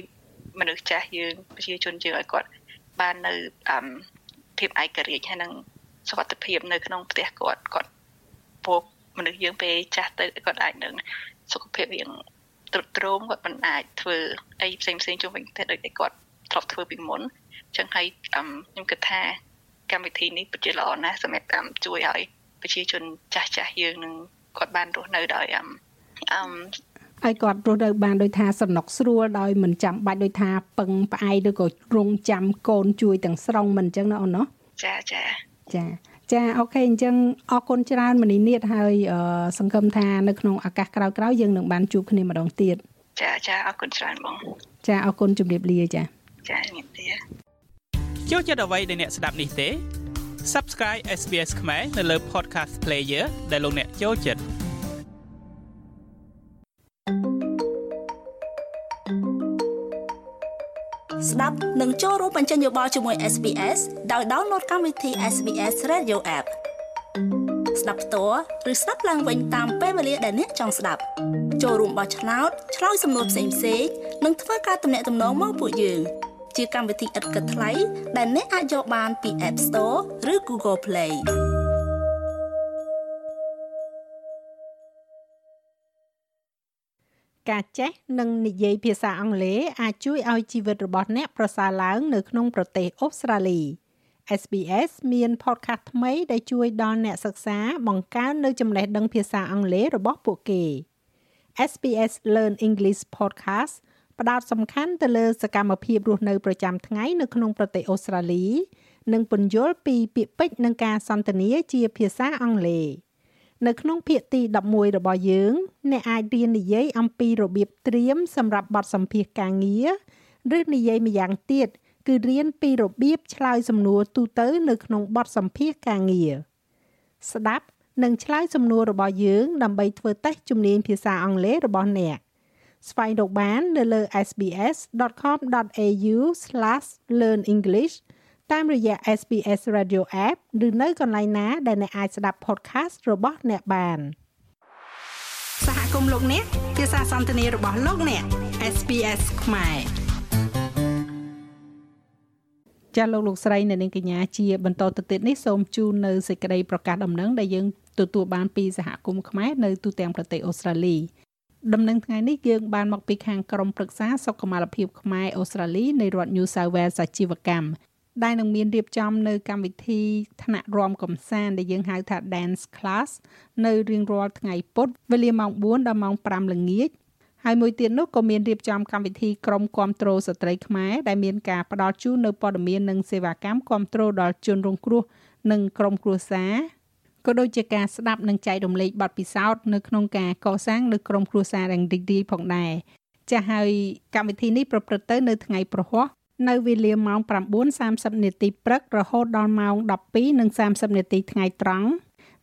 មនុស្សចាស់យើងប្រជាជនយើងឲ្យគាត់បាននៅអឹមភាពឯករាជ្យហើយនឹងសុខភាពនៅក្នុងផ្ទះគាត់គាត់ពួកមនុស្សយើងពេលចាស់ទៅគាត់អាចនឹងសុខភាពរៀងទ្រុឌទ្រោមគាត់មិនអាចធ្វើអីផ្សេងផ្សេងជុំវិញទេដូចតែគាត់ធ្លាប់ធ្វើពីមុនអញ្ចឹងហើយខ្ញុំគិតថាកម្មវិធីនេះពិតជាល្អណាស់សម្រាប់ជួយឲ្យប្រជាជនចាស់ចាស់យើងនឹងគាត់បានរស់នៅដោយអឹមអឹម ឲ្យគាត់រស់នៅបានដោយថាសំណុកស្រួលដោយមិនចាំបាច់ដោយថាពឹងផ្អែកឬក៏រងចាំកូនជួយទាំងស្រុងមិនអញ្ចឹងណាអូនណាចាចាចាចាអូខេអញ្ចឹងអរគុណច្រើនមនីនាតហើយសង្ឃឹមថានៅក្នុងឱកាសក្រោយៗយើងនឹងបានជួបគ្នាម្ដងទៀតចាចាអរគុណច្រើនបង ចាអរគុណជំរាបលាចាចាជំរាបលាចូលចិត្តអ្វីដែលអ្នកស្ដាប់នេះទេ Subscribe SBS ខ្មែរនៅលើ Podcast Player ដែលលោកអ្នកចូលចិត្ត ស្ដាប់និងចូលរួមបញ្ចេញយោបល់ជាមួយ SBS ដោយ download កម្មវិធី SBS Radio App ស្ដាប់ផ្ទាល់ឬស្ដាប់ឡើងវិញតាមពេលវេលាដែលអ្នកចង់ស្ដាប់ចូលរួមបោះឆ្នោតឆ្លើយសំណួរផ្សេងៗនិងធ្វើការទំនាក់ទំនងមកពួកយើង ជាកម្មវិធីឥតគិតថ្លៃដែលអ្នកអាចយកបានពី App Store ឬ Google Play ការចេះនិងនិយាយភាសាអង់គ្លេសអាចជួយឲ្យជីវិតរបស់អ្នកប្រសើរឡើងនៅក្នុងប្រទេសអូស្ត្រាលី SBS មាន podcast ថ្មីដែលជួយដល់អ្នកសិក្សាបង្កើននូវចំណេះដឹងភាសាអង់គ្លេសរបស់ពួកគេ SBS Learn English Podcast ផ្ដោតសំខាន់ទៅលើសកម្មភាពរស់នៅប្រចាំថ្ងៃនៅក្នុងប្រទេសអូស្ត្រាលី និងពន្យល់ពីពាក្យពេចន៍និងការសន្ទនាជាភាសាអង់គ្លេស នៅក្នុងភាគទី11របស់យើង អ្នកអាចរៀននិយាយអំពីរបៀបត្រៀមសម្រាប់បទសម្ភាសន៍ការងារឬនិយាយម្យ៉ាងទៀតគឺរៀនពីរបៀបឆ្លើយសំណួរទូទៅនៅក្នុងបទសម្ភាសន៍ការងារស្ដាប់និងឆ្លើយសំណួររបស់យើងដើម្បីធ្វើតេស្តជំនាញភាសាអង់គ្លេសរបស់អ្នកស្វែងរកបាននៅលើ sbs.com.au/learnenglish តាមរយៈ SBS Radio App ឬនៅកន្លែងណាដែលអ្នកអាចស្ដាប់ podcast របស់អ្នកបានសហគមន៍លោកអ្នកភាសាសន្ទនារបស់លោកអ្នក SBS ខ្មែរចាលោកលោកស្រីនៅនាងកញ្ញាជាបន្តទៅទៀតនេះសូមជូននៅសេចក្តីប្រកាសដំណឹងដែលយើងទទួលបានពីសហគមន៍ខ្មែរនៅទូទាំងប្រទេសអូស្ត្រាលីដំណឹងថ្ងៃនេះយើងបានមកពីខាងក្រមប្រឹក្សាសុខុមាលភាពខ្មែរអូស្ត្រាលីនៃរដ្ឋ New South Wales អាជីវកម្ម ដែលនឹងមានរៀបចំនៅកម្មវិធីថ្នាក់រាំកំសាន្តដែលយើងហៅថា Dance Class នៅរៀងរាល់ថ្ងៃពុធវេលាម៉ោង4ដល់ម៉ោង5ល្ងាចហើយមួយទៀតនោះក៏មានរៀបចំកម្មវិធីក្រុមគាំទ្រស្ត្រីខ្មែរដែលមានការផ្ដល់ជូននៅព័ត៌មាននិងសេវាកម្មគាំទ្រដល់ជនរងគ្រោះនិងក្រុមគ្រួសារក៏ដូចជាការស្ដាប់និងចែករំលែកបទពិសោធន៍នៅក្នុងការកសាងនៅក្រុមគ្រួសាររងរីករាយផងដែរចាស់ហើយកម្មវិធីនេះប្រព្រឹត្តទៅនៅថ្ងៃប្រហ័ស នៅវេលាម៉ោង9:30នាទីព្រឹករហូតដល់ម៉ោង12:30នាទីថ្ងៃត្រង់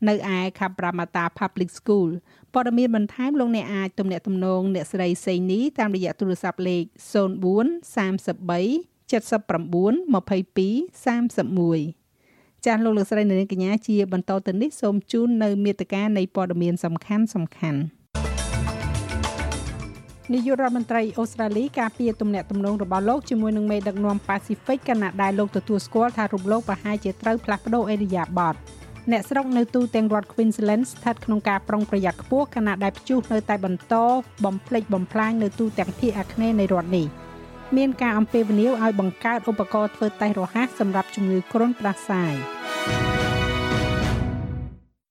នៅឯ Kabramata Public School ព័ត៌មានបន្ថែមលោកអ្នកអាចទំនាក់ទំនងអ្នកស្រីសេនីតាមរយៈទូរស័ព្ទលេខ04 33 79 22 31ចាស់លោកលោកស្រីនៅនាងកញ្ញាជាបន្តទៅនេះសូមជូននៅមេត្តានៃព័ត៌មានសំខាន់សំខាន់ នាយករដ្ឋមន្ត្រីអូស្ត្រាលីការពារទំនាក់ទំនងរបស់លោកជាមួយនឹងមេដឹកនាំប៉ាស៊ីហ្វិកខណៈដែលលោកទទួលស្គាល់ថារូបលោកប្រហែលជាត្រូវផ្លាស់ប្ដូរអេរីយ៉ាបតអ្នកស្រុកនៅទូទាំងរដ្ឋ Queensland ស្ថិតក្នុងការប្រុងប្រយ័ត្នខ្ពស់ខណៈដែលព្យុះនៅតែបន្តបំផ្លិចបំផ្លាញនៅទូទាំងភាគអាគ្នេយ៍នៃរដ្ឋនេះមានការអំពាវនាវឲ្យបង្កើតឧបករណ៍ធ្វើតេស្តរហ័សសម្រាប់ជំងឺគ្រុនផ្ដាសាយ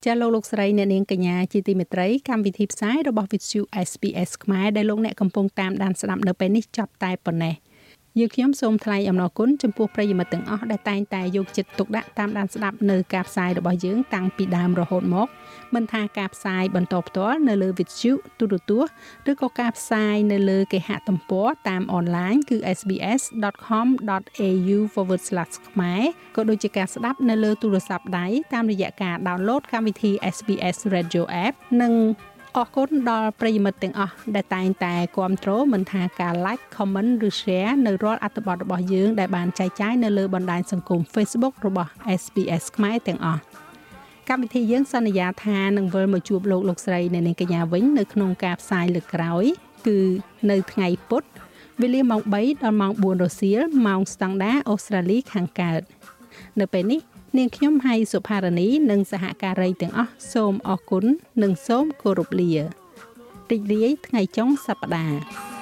ចាលោកលោកស្រីអ្នកនាងកញ្ញាជាទីមេត្រីកម្មវិធីផ្សាយរបស់ Vithu SPS ខ្មែរដែលលោកអ្នកកំពុងតាមដានស្ដាប់នៅពេលនេះចប់តែប៉ុណ្ណេះ យើងខ្ញុំសូមថ្លែងអំណរគុណចំពោះប្រិយមិត្តទាំងអស់ដែលតែងតែយកចិត្តទុកដាក់តាមដានស្ដាប់នៅការផ្សាយរបស់យើងតាំងពីដើមរហូតមកមិនថាការផ្សាយបន្តផ្ទាល់នៅលើវិទ្យុទូរទស្សន៍ឬក៏ការផ្សាយនៅលើគេហទំព័រតាមអនឡាញគឺ sbs.com.au/ ខ្មែរក៏ដូចជាការស្ដាប់នៅលើទូរស័ព្ទដៃតាមរយៈការដោនឡូតកម្មវិធី SBS Radio App និង អរគុណដល់ប្រិយមិត្តទាំងអស់ដែលតែងតែគាំទ្រមិនថាការ like comment ឬ share នៅរាល់អត្ថបទរបស់យើងដែលបានចែកចាយនៅលើបណ្ដាញសង្គម Facebook របស់ SBS ខ្មែរទាំងអស់កម្មវិធីយើងសន្យាថានឹងវិលមកជួបលោកលោកស្រីនៅនាងកញ្ញាវិញនៅក្នុងការផ្សាយលើកក្រោយ គឺនៅថ្ងៃពុធវេលាម៉ោង3ដល់ម៉ោង4រសៀលម៉ោងស្តង់ដារអូស្ត្រាលីខាងកើតនៅពេលនេះ នាងខ្ញុំហៃសុផារនីនិងសហការីទាំងអស់សូមអរគុណនិងសូមគោរពលារីករាយថ្ងៃចុងសប្តាហ៍